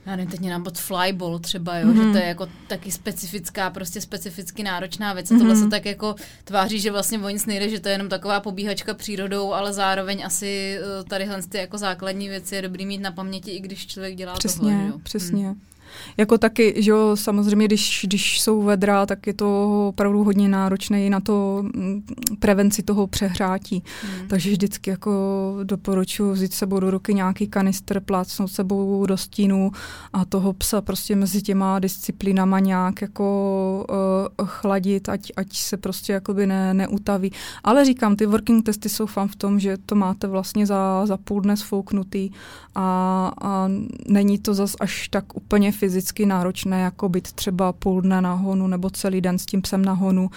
já nevím, teď mě nám flyball třeba, jo, mm-hmm. že to je jako taky specifická, prostě specificky náročná věc. A tohle mm-hmm. se tak jako tváří, že vlastně o nic nejde, že to je jenom taková pobíhačka přírodou, ale zároveň asi eh, tadyhle ty jako základní věci je dobrý mít na paměti, i když člověk dělá přesně, tohle. Jo? Přesně, hmm. Jako taky, že jo, samozřejmě, když, když jsou vedra, tak je to opravdu hodně náročné i na to mm, prevenci toho přehrátí. Hmm. Takže vždycky jako doporučuji vzít sebou do ruky nějaký kanistr, plácnout sebou do stínu a toho psa prostě mezi těma disciplínama nějak jako uh, chladit, ať, ať se prostě jakoby ne, neutaví. Ale říkám, ty working testy jsou fan v tom, že to máte vlastně za, za půl dne sfouknutý a, a není to zas až tak úplně fyzicky náročné, jako být třeba půl dne na honu nebo celý den s tím psem na honu,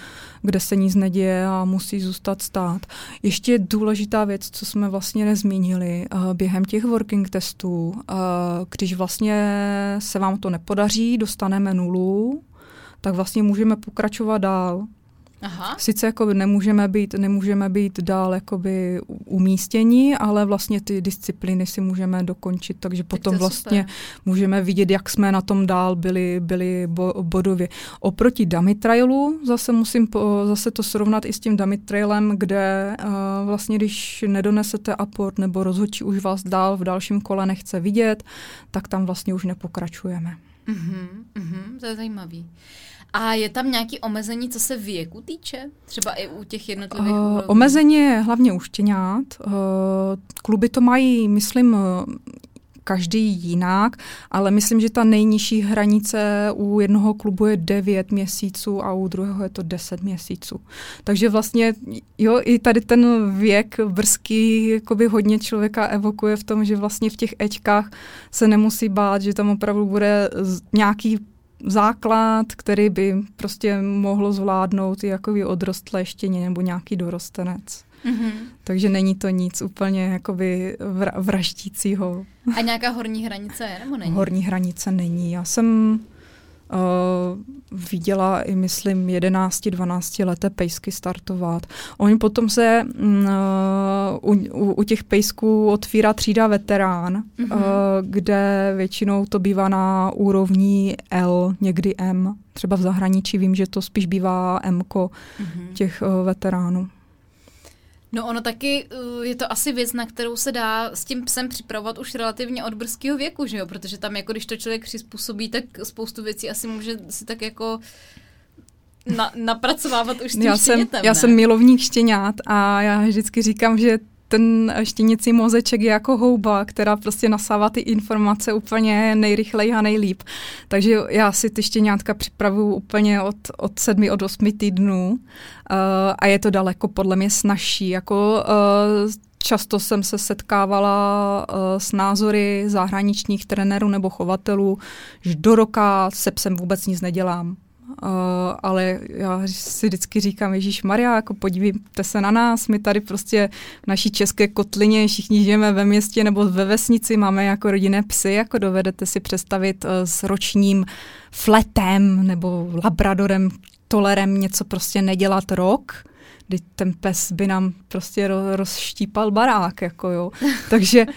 kde se nic neděje a musí zůstat stát. Ještě důležitá věc, co jsme vlastně nezmínili uh, během těch working testů, uh, když vlastně se vám to nepodaří, dostaneme nulu, tak vlastně můžeme pokračovat dál. Aha. Sice jako nemůžeme být, nemůžeme být dál jakoby umístění, ale vlastně ty disciplíny si můžeme dokončit, takže tak potom vlastně super. můžeme vidět, jak jsme na tom dál byli, byli bo, bodově. Oproti dummy trailu zase musím po, zase to srovnat i s tím dummy trailem, kde uh, vlastně když nedonesete aport nebo rozhodčí už vás dál v dalším kole nechce vidět, tak tam vlastně už nepokračujeme. Mm-hmm, mm-hmm, to je zajímavý. A je tam nějaký omezení, co se věku týče? Třeba i u těch jednotlivých uh, Omezení je hlavně u štěňát. Uh, kluby to mají, myslím, každý jinak, ale myslím, že ta nejnižší hranice u jednoho klubu je 9 měsíců a u druhého je to 10 měsíců. Takže vlastně, jo, i tady ten věk brzký jakoby hodně člověka evokuje v tom, že vlastně v těch Ečkách se nemusí bát, že tam opravdu bude nějaký základ, který by prostě mohlo zvládnout i jakoby odrostlé štěně nebo nějaký dorostenec. Mm-hmm. Takže není to nic úplně jakoby vraždícího. A nějaká horní hranice je, nebo není? Horní hranice není. Já jsem uh, viděla i, myslím, 11-12 leté pejsky startovat. Oni potom se uh, u, u, těch pejsků otvírá třída veterán, mm-hmm. uh, kde většinou to bývá na úrovni L, někdy M. Třeba v zahraničí vím, že to spíš bývá M mm-hmm. těch uh, veteránů. No ono taky uh, je to asi věc, na kterou se dá s tím psem připravovat už relativně od brzkého věku, že jo? Protože tam jako když to člověk přizpůsobí, tak spoustu věcí asi může si tak jako na, napracovávat už s tím já jsem, já jsem milovník štěňat a já vždycky říkám, že ten štěnicí mozeček je jako houba, která prostě nasává ty informace úplně nejrychleji a nejlíp. Takže já si ty štěňátka připravuju úplně od, od sedmi, od osmi týdnů uh, a je to daleko podle mě snažší. Jako uh, Často jsem se setkávala uh, s názory zahraničních trenérů nebo chovatelů, že do roka se psem vůbec nic nedělám. Uh, ale já si vždycky říkám, Ježíš Maria, jako podívejte se na nás, my tady prostě v naší české kotlině všichni žijeme ve městě nebo ve vesnici, máme jako rodinné psy, jako dovedete si představit uh, s ročním fletem nebo labradorem, tolerem něco prostě nedělat rok, kdy ten pes by nám prostě rozštípal barák, jako jo. Takže uh,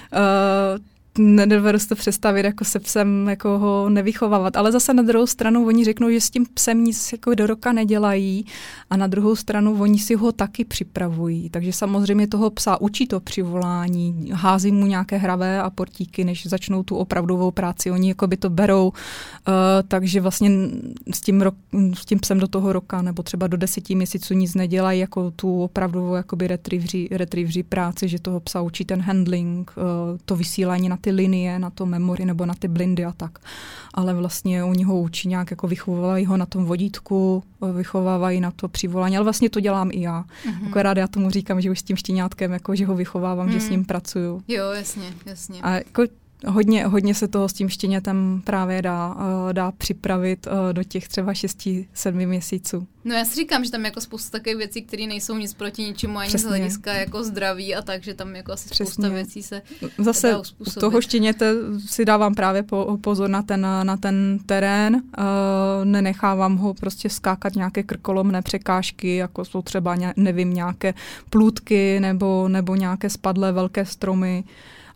nedovedu si to představit, jako se psem jako ho nevychovávat. Ale zase na druhou stranu oni řeknou, že s tím psem nic jako do roka nedělají a na druhou stranu oni si ho taky připravují. Takže samozřejmě toho psa učí to přivolání, hází mu nějaké hravé a portíky, než začnou tu opravdovou práci. Oni jako by to berou, uh, takže vlastně s tím, rok, s tím psem do toho roka nebo třeba do deseti měsíců nic nedělají, jako tu opravdovou jakoby retrievři, práci, že toho psa učí ten handling, uh, to vysílání na ty linie, na to memory nebo na ty blindy a tak. Ale vlastně oni ho učí nějak, jako vychovávají ho na tom vodítku, vychovávají na to přivolání, ale vlastně to dělám i já. Mm-hmm. Akorát já tomu říkám, že už s tím štěňátkem, jako, že ho vychovávám, mm. že s mhm. ním pracuju. Jo, jasně, jasně. A jako hodně, hodně se toho s tím štěnětem právě dá, eh, dá připravit eh, do těch třeba 6-7 měsíců. No já si říkám, že tam jako spousta takových věcí, které nejsou nic proti ničemu ani Přesně. z hlediska jako zdraví a tak, že tam jako asi Přesně. spousta věcí se Zase dá u toho štěněte si dávám právě po, pozor na ten, na ten terén, uh, nenechávám ho prostě skákat nějaké krkolomné překážky, jako jsou třeba, nevím, nějaké plůtky nebo, nebo nějaké spadlé velké stromy,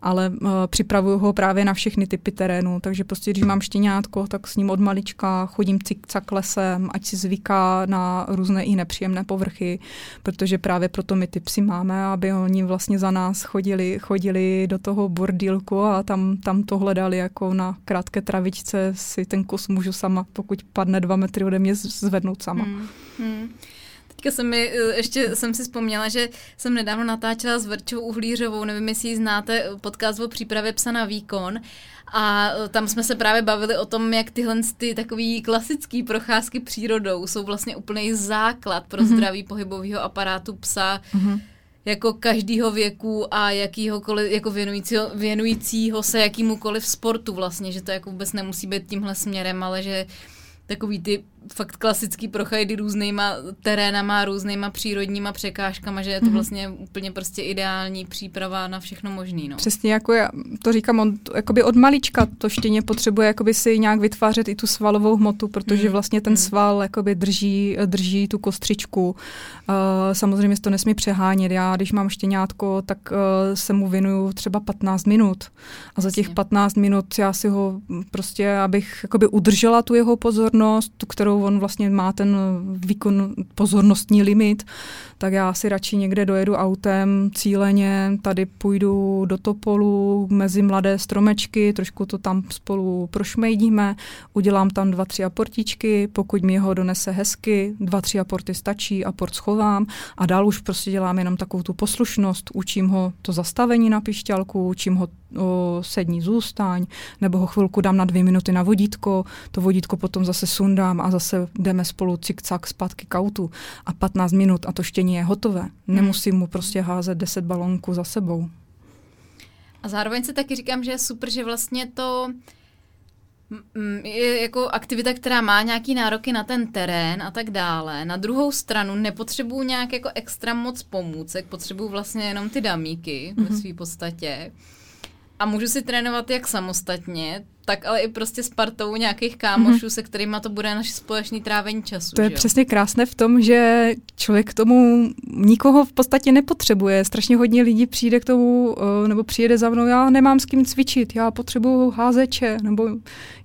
ale uh, připravuju ho právě na všechny typy terénu, takže prostě když mám štěňátko, tak s ním od malička chodím cikcak lesem, ať si zvyká na různé i nepříjemné povrchy, protože právě proto my ty psy máme, aby oni vlastně za nás chodili, chodili do toho bordílku a tam, tam to hledali jako na krátké travičce si ten kus můžu sama, pokud padne dva metry ode mě, zvednout sama. Hmm. Hmm. Teďka jsem mi, eh, ještě jsem si vzpomněla, že jsem nedávno natáčela s Vrčou Uhlířovou, nevím, jestli ji znáte, podcast o přípravě psa na výkon. A eh, tam jsme se právě bavili o tom, jak tyhle ty takový klasický procházky přírodou jsou vlastně úplný základ pro mm-hmm. zdraví pohybového aparátu psa. Mm-hmm jako každýho věku a jakýhokoliv, jako věnujícího, věnujícího se jakýmukoliv sportu vlastně, že to jako vůbec nemusí být tímhle směrem, ale že takový ty fakt klasický prochajdy různýma terénama, různýma přírodníma překážkama, že je to mhm. vlastně mm-hmm. úplně prostě ideální příprava na všechno možný. No. Přesně jako já to říkám, on, jakoby od malička to štěně potřebuje jakoby si nějak vytvářet i tu svalovou hmotu, protože mm. vlastně ten mm. sval jakoby drží, drží tu kostřičku. Uh, samozřejmě to nesmí přehánět. Já, když mám štěňátko, tak uh, se mu věnuju třeba 15 minut. A za těch 15 minut já si ho prostě, abych jakoby udržela tu jeho pozornost, tu, kterou kterou on vlastně má ten výkon pozornostní limit, tak já si radši někde dojedu autem cíleně, tady půjdu do Topolu mezi mladé stromečky, trošku to tam spolu prošmejdíme, udělám tam dva, tři aportičky, pokud mi ho donese hezky, dva, tři aporty stačí, aport schovám a dál už prostě dělám jenom takovou tu poslušnost, učím ho to zastavení na pišťalku, učím ho o sední zůstaň, nebo ho chvilku dám na dvě minuty na vodítko, to vodítko potom zase sundám a zase jdeme spolu cik-cak zpátky k autu a 15 minut a to štění je hotové. Hmm. Nemusím mu prostě házet 10 balónků za sebou. A zároveň se taky říkám, že je super, že vlastně to je jako aktivita, která má nějaký nároky na ten terén a tak dále. Na druhou stranu nepotřebuju nějak jako extra moc pomůcek, potřebuju vlastně jenom ty damíky mm-hmm. ve mhm. své podstatě. A můžu si trénovat jak samostatně, tak ale i prostě s partou nějakých kámošů, mm-hmm. se kterými to bude naše společný trávení času. To je že? přesně krásné v tom, že člověk k tomu nikoho v podstatě nepotřebuje. Strašně hodně lidí přijde k tomu, eh, nebo přijede za mnou, já nemám s kým cvičit, já potřebuju házeče, nebo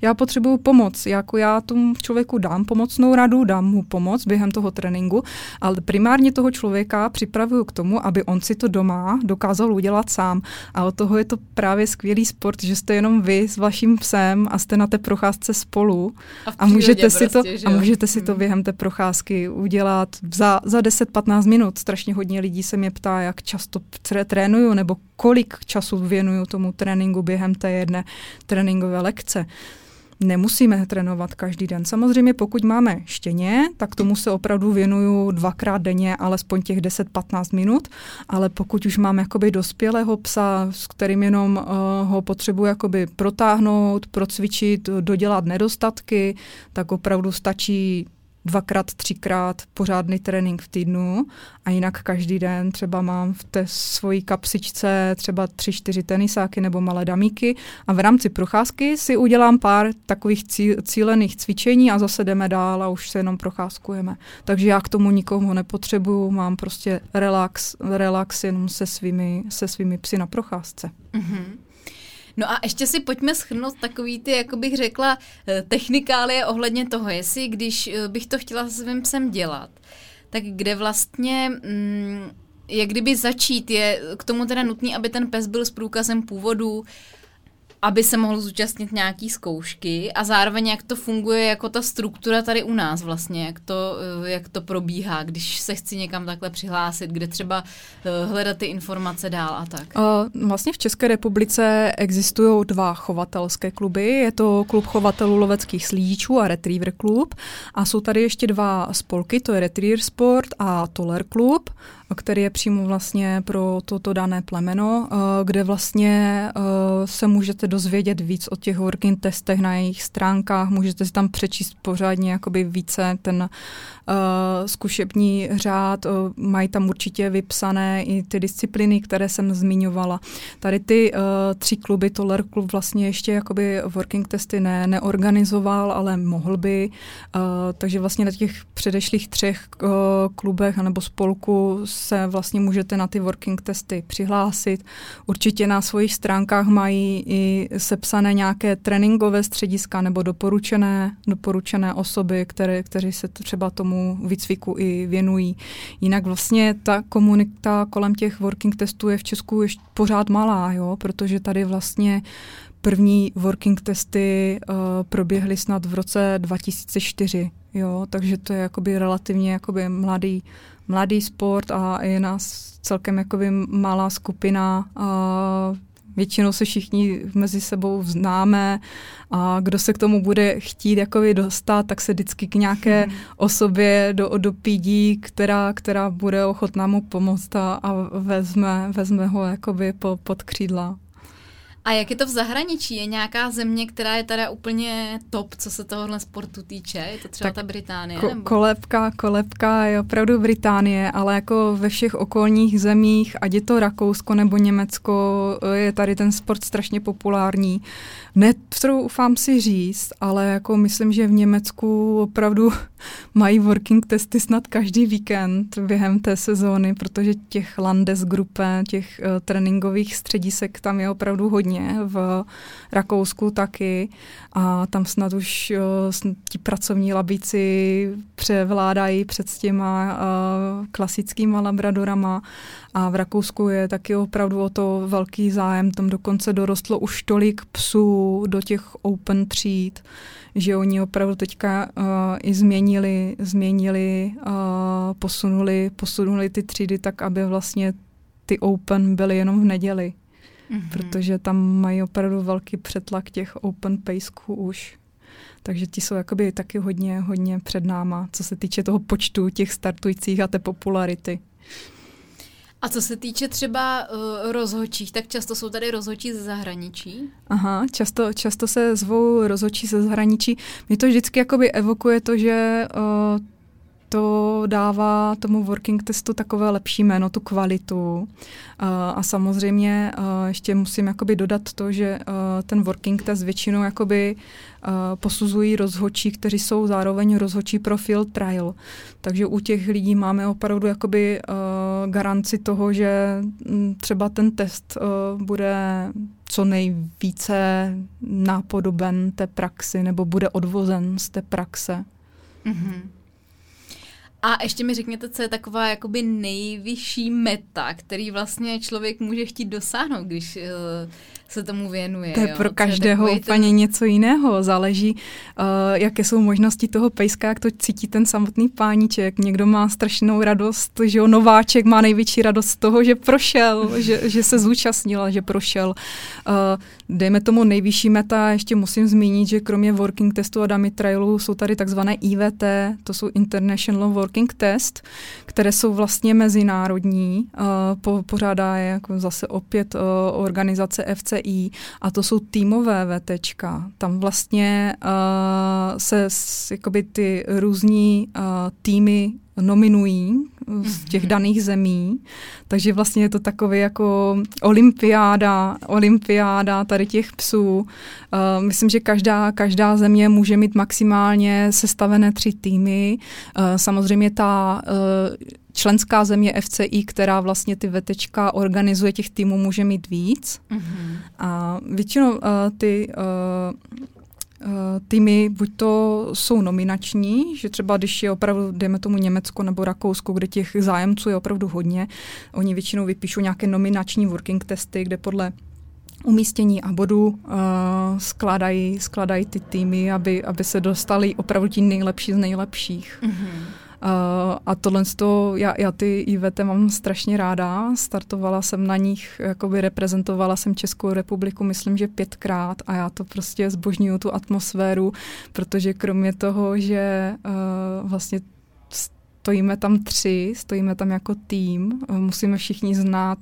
já potřebuju pomoc. Jako já tomu člověku dám pomocnou radu, dám mu pomoc během toho tréninku, ale primárně toho člověka připravuju k tomu, aby on si to doma dokázal udělat sám. A od toho je to právě skvělý sport, že jste jenom vy s vaším psem a jste na té procházce spolu a, a můžete si prostě, to a můžete si to hmm. během té procházky udělat za, za 10-15 minut. Strašně hodně lidí se mě ptá, jak často trénuju nebo kolik času věnuju tomu tréninku během té jedné tréninkové lekce nemusíme trénovat každý den. Samozřejmě pokud máme štěně, tak tomu se opravdu věnuju dvakrát denně, alespoň těch 10-15 minut, ale pokud už mám jakoby dospělého psa, s kterým jenom uh, ho potřebuji jakoby protáhnout, procvičit, dodělat nedostatky, tak opravdu stačí dvakrát, třikrát pořádný trénink v týdnu a jinak každý den třeba mám v té svojí kapsičce třeba tři, čtyři tenisáky nebo malé damíky a v rámci procházky si udělám pár takových cílených cvičení a zase jdeme dál a už se jenom procházkujeme. Takže já k tomu nikomu nepotřebuju, mám prostě relax, relax jenom se svými, se svými psy na procházce. Mm-hmm. No a ještě si pojďme schrnout takový ty, jako bych řekla, eh, technikálie ohledně toho, jestli když eh, bych to chtěla s svým psem dělat, tak kde vlastně... Mm, je kdyby začít, je k tomu teda nutný, aby ten pes byl s průkazem původu, aby se mohl zúčastnit nějaký zkoušky a zároveň jak to funguje jako ta struktura tady u nás vlastně, jak to, eh, jak to probíhá, když se chci někam takhle přihlásit, kde třeba eh, hledat ty informace dál a tak. Vlastně v České republice existují dva chovatelské kluby. Je to klub chovatelů loveckých slídičů a Retriever klub a jsou tady ještě dva spolky, to je Retriever Sport a Toller klub který je přímo vlastně pro toto dané plemeno, eh, kde vlastně eh, se můžete dozvědět víc o těch working testech na jejich stránkách, můžete si tam přečíst pořádně jakoby více ten uh, zkušební řád, mají tam určitě vypsané i ty disciplíny, které jsem zmiňovala. Tady ty tři kluby, Toller klub vlastně ještě jakoby working testy ne, neorganizoval, ale mohl by, takže vlastně na těch předešlých třech klubech nebo spolku se vlastně můžete na ty working testy přihlásit. Určitě na svých stránkách mají i sepsané nějaké tréninkové střediska nebo doporučené, doporučené osoby, které, kteří se třeba tomu výcviku i věnují. Jinak vlastně ta komunita kolem těch working testů je v Česku ještě pořád malá, jo, protože tady vlastně první working testy uh, proběhly snad v roce 2004, jo, takže to je jakoby relativně jakoby mladý, mladý sport a je nás celkem jakoby malá skupina uh, Většinou se všichni mezi sebou známe a kdo se k tomu bude chtít jakoby dostat, tak se vždycky k nějaké hmm. osobě do, dopídí, která, která bude ochotná mu pomoct a, a vezme, vezme ho jakoby po, pod křídla. A jak je to v zahraničí? Je nějaká země, která je teda úplně top, co se tohohle sportu týče? Je to třeba tak ta Británie? Ko- nebo? Kolebka, kolebka je opravdu Británie, ale jako ve všech okolních zemích, ať je to Rakousko nebo Německo, je tady ten sport strašně populární. Netroufám si říct, ale jako myslím, že v Německu opravdu mají working testy snad každý víkend během té sezóny, protože těch Landesgruppe, těch uh, tréninkových středisek tam je opravdu hodně v Rakousku taky. A tam snad už uh, ti pracovní labíci převládají před těma uh, klasickýma labradorama. A v Rakousku je taky opravdu o to velký zájem, tam dokonce dorostlo už tolik psů do těch open tříd, že oni opravdu teďka uh, i změnili, změnili, uh, posunuli, posunuli ty třídy tak, aby vlastně ty open byly jenom v neděli. Mm-hmm. Protože tam mají opravdu velký přetlak těch open pejsků už. Takže ti jsou jakoby taky hodně, hodně před náma, co se týče toho počtu těch startujících a té popularity. A co se týče třeba uh, rozhočích, tak často jsou tady rozhočí ze zahraničí? Aha, často, často se zvou rozhočí ze zahraničí. Mě to vždycky jakoby evokuje to, že uh, to dává tomu working testu takové lepší jméno, tu kvalitu. A samozřejmě ještě musím jakoby dodat to, že ten working test většinou jakoby posuzují rozhočí, kteří jsou zároveň rozhočí pro field trial. Takže u těch lidí máme opravdu jakoby garanci toho, že třeba ten test bude co nejvíce nápodoben té praxi nebo bude odvozen z té praxe. Mm-hmm. A ještě mi řekněte, co je taková jakoby nejvyšší meta, který vlastně člověk může chtít dosáhnout, když uh, se tomu věnuje. To je jo? pro každého je úplně ten... něco jiného. Záleží, uh, jaké jsou možnosti toho pejska, jak to cítí ten samotný páníček. Někdo má strašnou radost, že jo, nováček má největší radost z toho, že prošel, že, že se zúčastnil, že prošel. Uh, dejme tomu nejvyšší meta, ještě musím zmínit, že kromě working testu a dummy trialu jsou tady takzvané IVT, to jsou International Working Test, které jsou vlastně mezinárodní. Uh, po, pořádá je jako zase opět uh, organizace FC TCI a to jsou týmové VTčka. Tam vlastně uh, se jakoby ty různí uh, týmy nominují z těch mhm. daných zemí, takže vlastně je to takové jako olympiáda, olympiáda tady těch psů. Uh, myslím, že každá, každá země může mít maximálně sestavené tři týmy. Uh, samozřejmě ta uh, členská země FCI, která vlastně ty vetečka organizuje těch týmů, může mít víc. Mm-hmm. A většinou uh, ty uh, týmy buď to jsou nominační, že třeba když je opravdu, dejme tomu Německo nebo Rakousko, kde těch zájemců je opravdu hodně, oni většinou vypíšou nějaké nominační working testy, kde podle umístění a bodu uh, skládají, skládají ty týmy, aby, aby se dostali opravdu ti nejlepší z nejlepších. Mm-hmm. Uh, a tohle to, já, já ty IVT mám strašně ráda, startovala jsem na nich, jakoby reprezentovala jsem Českou republiku, myslím, že pětkrát a já to prostě zbožňuju tu atmosféru, protože kromě toho, že uh, vlastně stojíme tam tři, stojíme tam jako tým, musíme všichni znát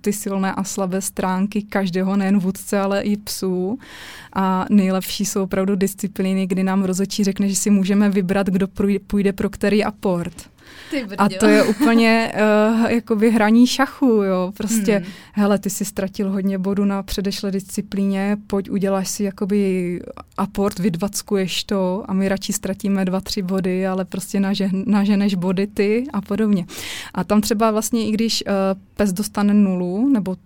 ty silné a slabé stránky každého, nejen vůdce, ale i psů. A nejlepší jsou opravdu disciplíny, kdy nám rozočí řekne, že si můžeme vybrat, kdo půjde pro který aport. A to je úplně uh, jakoby hraní šachu, jo. Prostě, hmm. hele, ty si ztratil hodně bodů na předešlé disciplíně, pojď uděláš si jakoby aport, vydvackuješ to a my radši ztratíme dva, tři body, ale prostě nažen, naženeš body ty a podobně. A tam třeba vlastně, i když uh, pes dostane nulu, nebo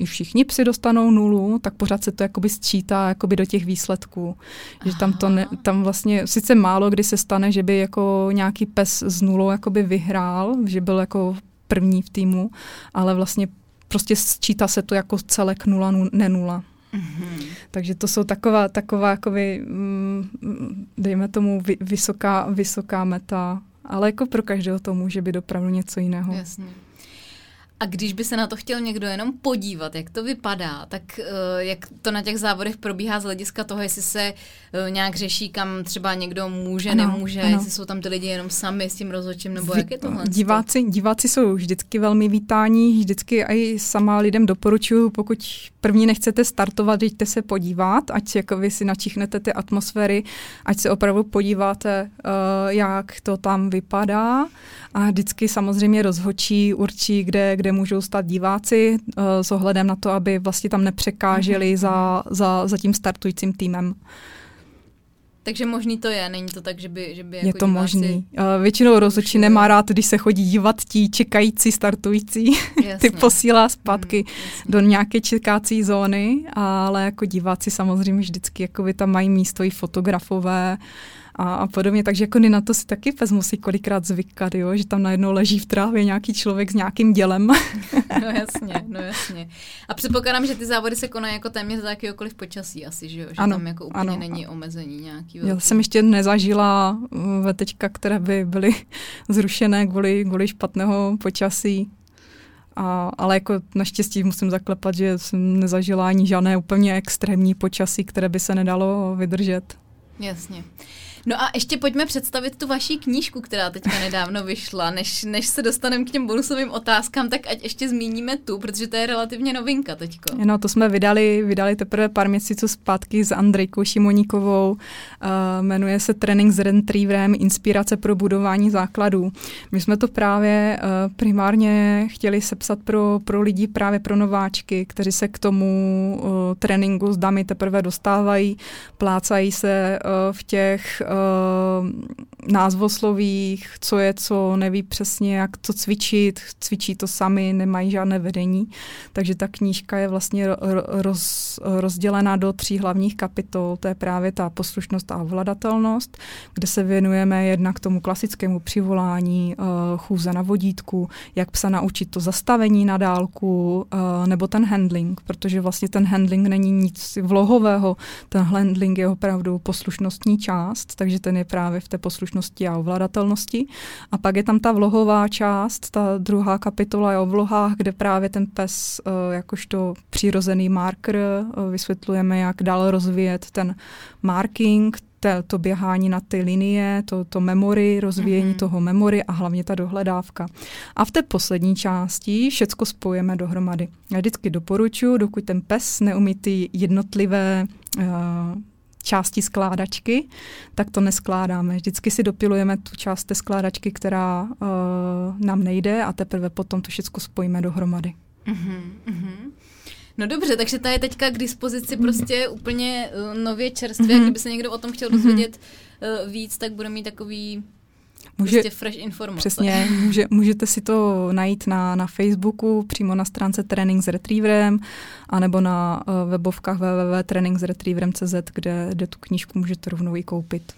i všichni psi dostanou nulu, tak pořád se to jakoby sčítá jakoby do těch výsledků. Že tam, to ne, tam vlastně sice málo kdy se stane, že by jako nějaký pes z nulou jakoby vyhrál, že byl jako první v týmu, ale vlastně prostě sčítá se to jako celek nula, ne nula. Mm-hmm. Takže to jsou taková, taková jakoby, mm, dejme tomu, vysoká, vysoká meta, ale jako pro každého to může být opravdu něco jiného. Jasně. A když by se na to chtěl někdo jenom podívat, jak to vypadá, tak uh, jak to na těch závodech probíhá z hlediska toho, jestli se uh, nějak řeší, kam třeba někdo může, ano, nemůže, ano. jestli jsou tam ty lidi jenom sami s tím rozhodčím, nebo jak je tohle? Diváci, diváci jsou vždycky velmi vítání, vždycky i sama lidem doporučuju, pokud první nechcete startovat, jděte se podívat, ať jako vy si načíchnete ty atmosféry, ať se opravdu podíváte, uh, jak to tam vypadá a vždycky samozřejmě rozhočí určí, kde, kde můžou stát diváci uh, s ohledem na to, aby vlastně tam nepřekáželi mm-hmm. za, za, za tím startujícím týmem. Takže možný to je, není to tak, že by, že by jako Je to diváci... možný. Uh, většinou rozhodčí nemá rád, když se chodí dívat ti čekající, startující, ty posílá zpátky mm, do nějaké čekácí zóny, ale jako diváci samozřejmě vždycky jako by tam mají místo i fotografové, a, a podobně. Takže jako na to si taky pes musí kolikrát zvykat, jo? že tam najednou leží v trávě nějaký člověk s nějakým dělem. no jasně, no jasně. A předpokládám, že ty závody se konají jako téměř za jakýkoliv počasí asi, že jo? Že ano, tam jako úplně ano. není omezení nějaký. Velký. Já jsem ještě nezažila vetečka, které by byly zrušené kvůli, kvůli špatného počasí. A, ale jako naštěstí musím zaklepat, že jsem nezažila ani žádné úplně extrémní počasí, které by se nedalo vydržet. Jasně. No a ještě pojďme představit tu vaší knížku, která teďka nedávno vyšla. Než, než se dostaneme k těm bonusovým otázkám, tak ať ještě zmíníme tu, protože to je relativně novinka teďko. No, to jsme vydali, vydali teprve pár měsíců zpátky s Andrejkou Šimoníkovou. Uh, jmenuje se Training s Retrieverem, inspirace pro budování základů. My jsme to právě uh, primárně chtěli sepsat pro, pro lidi, právě pro nováčky, kteří se k tomu uh, tréninku s dámy teprve dostávají, plácají se uh, v těch uh, názvoslovích, co je co, neví přesně, jak to cvičit, cvičí to sami, nemají žádné vedení. Takže ta knížka je vlastně roz, rozdělena do tří hlavních kapitol. To je právě ta poslušnost a ovladatelnost, kde se věnujeme jednak tomu klasickému přivolání, uh, chůze na vodítku, jak psa naučit to zastavení na dálku, uh, nebo ten handling, protože vlastně ten handling není nic vlohového, ten handling je opravdu poslušnostní část, takže ten je právě v té poslušnosti a ovladatelnosti. A pak je tam ta vlohová část, ta druhá kapitola je o vlohách, kde právě ten pes uh, jakožto přirozený marker uh, vysvětlujeme, jak dál rozvíjet ten marking, te, to běhání na ty linie, to, to memory, rozvíjení mm-hmm. toho memory a hlavně ta dohledávka. A v té poslední části všecko spojíme dohromady. Já vždycky doporučuji, dokud ten pes neumí ty jednotlivé uh, části skládačky, tak to neskládáme. Vždycky si dopilujeme tu část té skládačky, která uh, nám nejde a teprve potom to všechno spojíme dohromady. Uh-huh, uh-huh. No dobře, takže ta je teďka k dispozici prostě úplně uh, nově čerstvě. Mm-hmm. Kdyby se někdo o tom chtěl dozvědět uh, víc, tak bude mít takový Může, prostě fresh informace. Přesně, může, můžete si to najít na, na Facebooku, přímo na stránce Training s Retrieverem, anebo na uh, webovkách www.trainingsretrieverem.cz, kde, kde tu knížku můžete rovnou i koupit.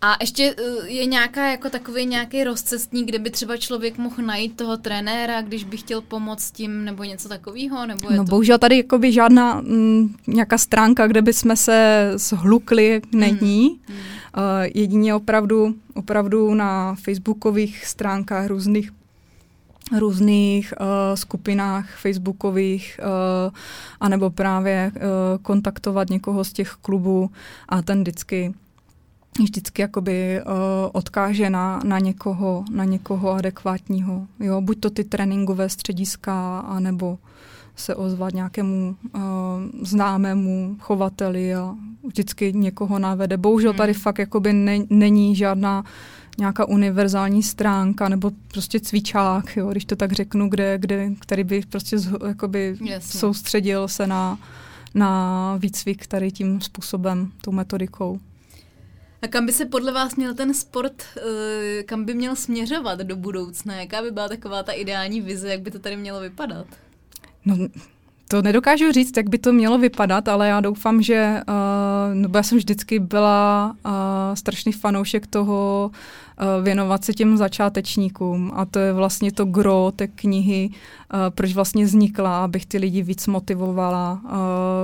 A ještě uh, je nějaká jako takový nějaký rozcestník, kde by třeba člověk mohl najít toho trenéra, když by chtěl pomoct tím, nebo něco takového? Nebo no to... bohužel tady jakoby žádná m, mm, nějaká stránka, kde by jsme se zhlukli, není. Hmm. Uh, jedině opravdu, opravdu na facebookových stránkách různých různých uh, skupinách facebookových uh, anebo právě uh, kontaktovat někoho z těch klubů a ten vždycky vždycky jakoby uh, odkáže na, na, někoho, na někoho adekvátního. Jo? Buď to ty tréninkové střediska, anebo se ozvat nějakému uh, známému chovateli a vždycky někoho navede. Bohužel tady hmm. fakt jakoby ne, není žádná nějaká univerzální stránka nebo prostě cvičák, jo, když to tak řeknu, kde, kde, který by prostě z, jakoby soustředil se na, na výcvik tady tím způsobem, tou metodikou. A kam by se podle vás měl ten sport, uh, kam by měl směřovat do budoucna? Jaká by byla taková ta ideální vize, jak by to tady mělo vypadat? No, to nedokážu říct, jak by to mělo vypadat, ale já doufám, že, uh, no já jsem vždycky byla uh, strašný fanoušek toho uh, věnovat se těm začátečníkům a to je vlastně to gro té knihy, proč vlastně vznikla, abych ty lidi víc motivovala uh,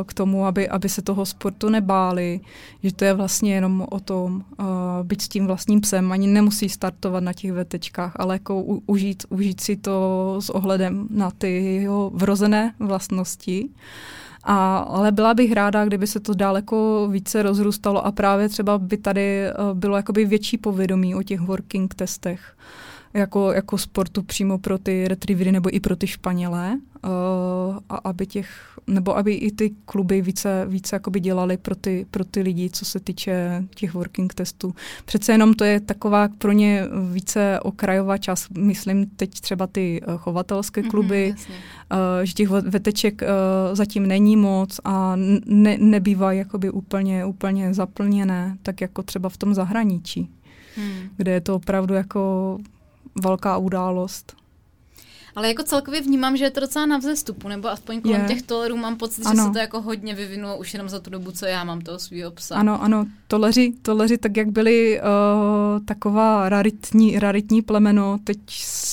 k tomu, aby, aby se toho sportu nebáli, že to je vlastně jenom o tom uh, být s tím vlastním psem, ani nemusí startovat na těch vetečkách, ale jako užít, užít si to s ohledem na ty jeho vrozené vlastnosti. A, ale byla bych ráda, kdyby se to daleko více rozrůstalo a právě třeba by tady bylo jakoby větší povědomí o těch working testech jako, jako sportu přímo pro ty retrievery nebo i pro ty Španělé, uh, a aby těch, nebo aby i ty kluby více, více jakoby dělali pro ty, pro ty lidi, co se týče těch working testů. Přece jenom to je taková pro ně více okrajová část, myslím teď třeba ty uh, chovatelské mhm, kluby, mm-hmm, uh, že těch veteček uh, zatím není moc a ne, nebývají jakoby úplně, úplně zaplněné, tak jako třeba v tom zahraničí, hmm. kde je to opravdu jako velká událost. Ale jako celkově vnímám, že je to docela na vzestupu, nebo aspoň kolem je. těch tolerů mám pocit, ano. že se to jako hodně vyvinulo už jenom za tu dobu, co já mám toho svého psa. Ano, ano, toleři, toleři tak jak byly uh, taková raritní, raritní plemeno, teď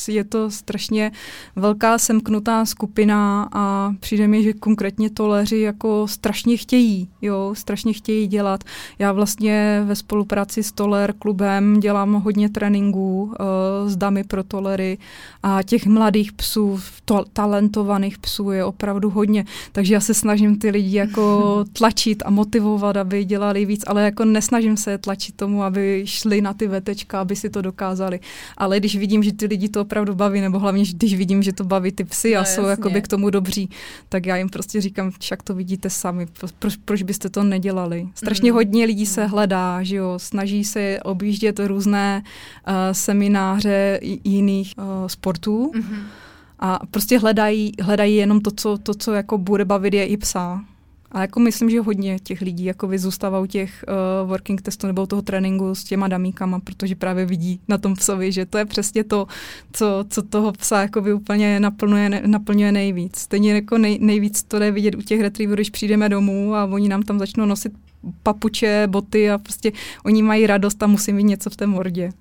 je to strašně velká semknutá skupina a přijde mi, že konkrétně toleři jako strašně chtějí, jo, strašně chtějí dělat. Já vlastně ve spolupráci s Toler klubem dělám hodně tréninků uh, s dámy pro tolery a těch mladých psů, to, talentovaných psů je opravdu hodně, takže já se snažím ty lidi jako tlačit a motivovat, aby dělali víc, ale jako nesnažím se tlačit tomu, aby šli na ty vetečka, aby si to dokázali. Ale když vidím, že ty lidi to opravdu baví, nebo hlavně, když vidím, že to baví ty psy no, a jsou jakoby k tomu dobří, tak já jim prostě říkám, však to vidíte sami, proč, proč byste to nedělali. Strašně mm. hodně lidí se mm. hledá, že jo, snaží se objíždět různé uh, semináře jiných uh, sportů. Mm-hmm a prostě hledají, hledají jenom to co, to, co jako bude bavit je i psa. A jako myslím, že hodně těch lidí jako zůstává u těch uh, working testů nebo toho tréninku s těma damíkama, protože právě vidí na tom psovi, že to je přesně to, co, co toho psa jako úplně naplňuje, naplňuje nejvíc. Stejně jako nej, nejvíc to jde vidět u těch retrieverů, když přijdeme domů a oni nám tam začnou nosit papuče, boty a prostě oni mají radost a musí mít něco v té mordě.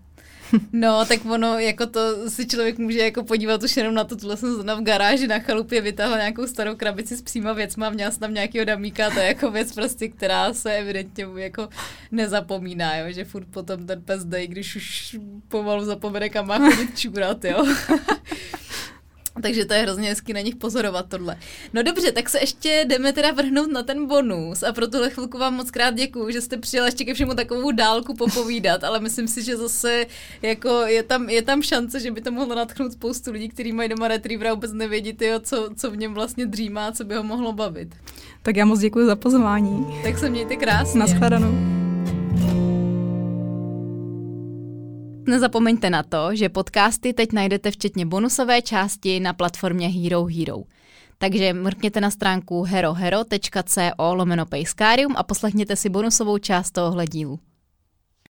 No, tak ono, jako to si člověk může jako podívat už jenom na to, tohle jsem zrovna v garáži na chalupě vytáhla nějakou starou krabici s příma věcma, měla jsem tam nějakého damíka, to je jako věc prostě, která se evidentně jako nezapomíná, jo, že furt potom ten pes dej, když už pomalu zapomene, kam má chodit čůrat, jo. Takže to je hrozně hezky na nich pozorovat tohle. No dobře, tak se ještě jdeme teda vrhnout na ten bonus a pro tuhle chvilku vám moc krát děkuju, že jste přijela ještě ke všemu takovou dálku popovídat, ale myslím si, že zase jako je tam, je tam šance, že by to mohlo natchnout spoustu lidí, kteří mají doma retrievera vůbec nevědí, tyjo, co, co v něm vlastně dřímá, co by ho mohlo bavit. Tak já moc děkuji za pozvání. Tak se mějte krásně. Naschledanou. Nezapomeňte na to, že podcasty teď najdete včetně bonusové části na platformě Hero Hero. Takže mrkněte na stránku herohero.co lomeno a poslechněte si bonusovou část tohohle dílu.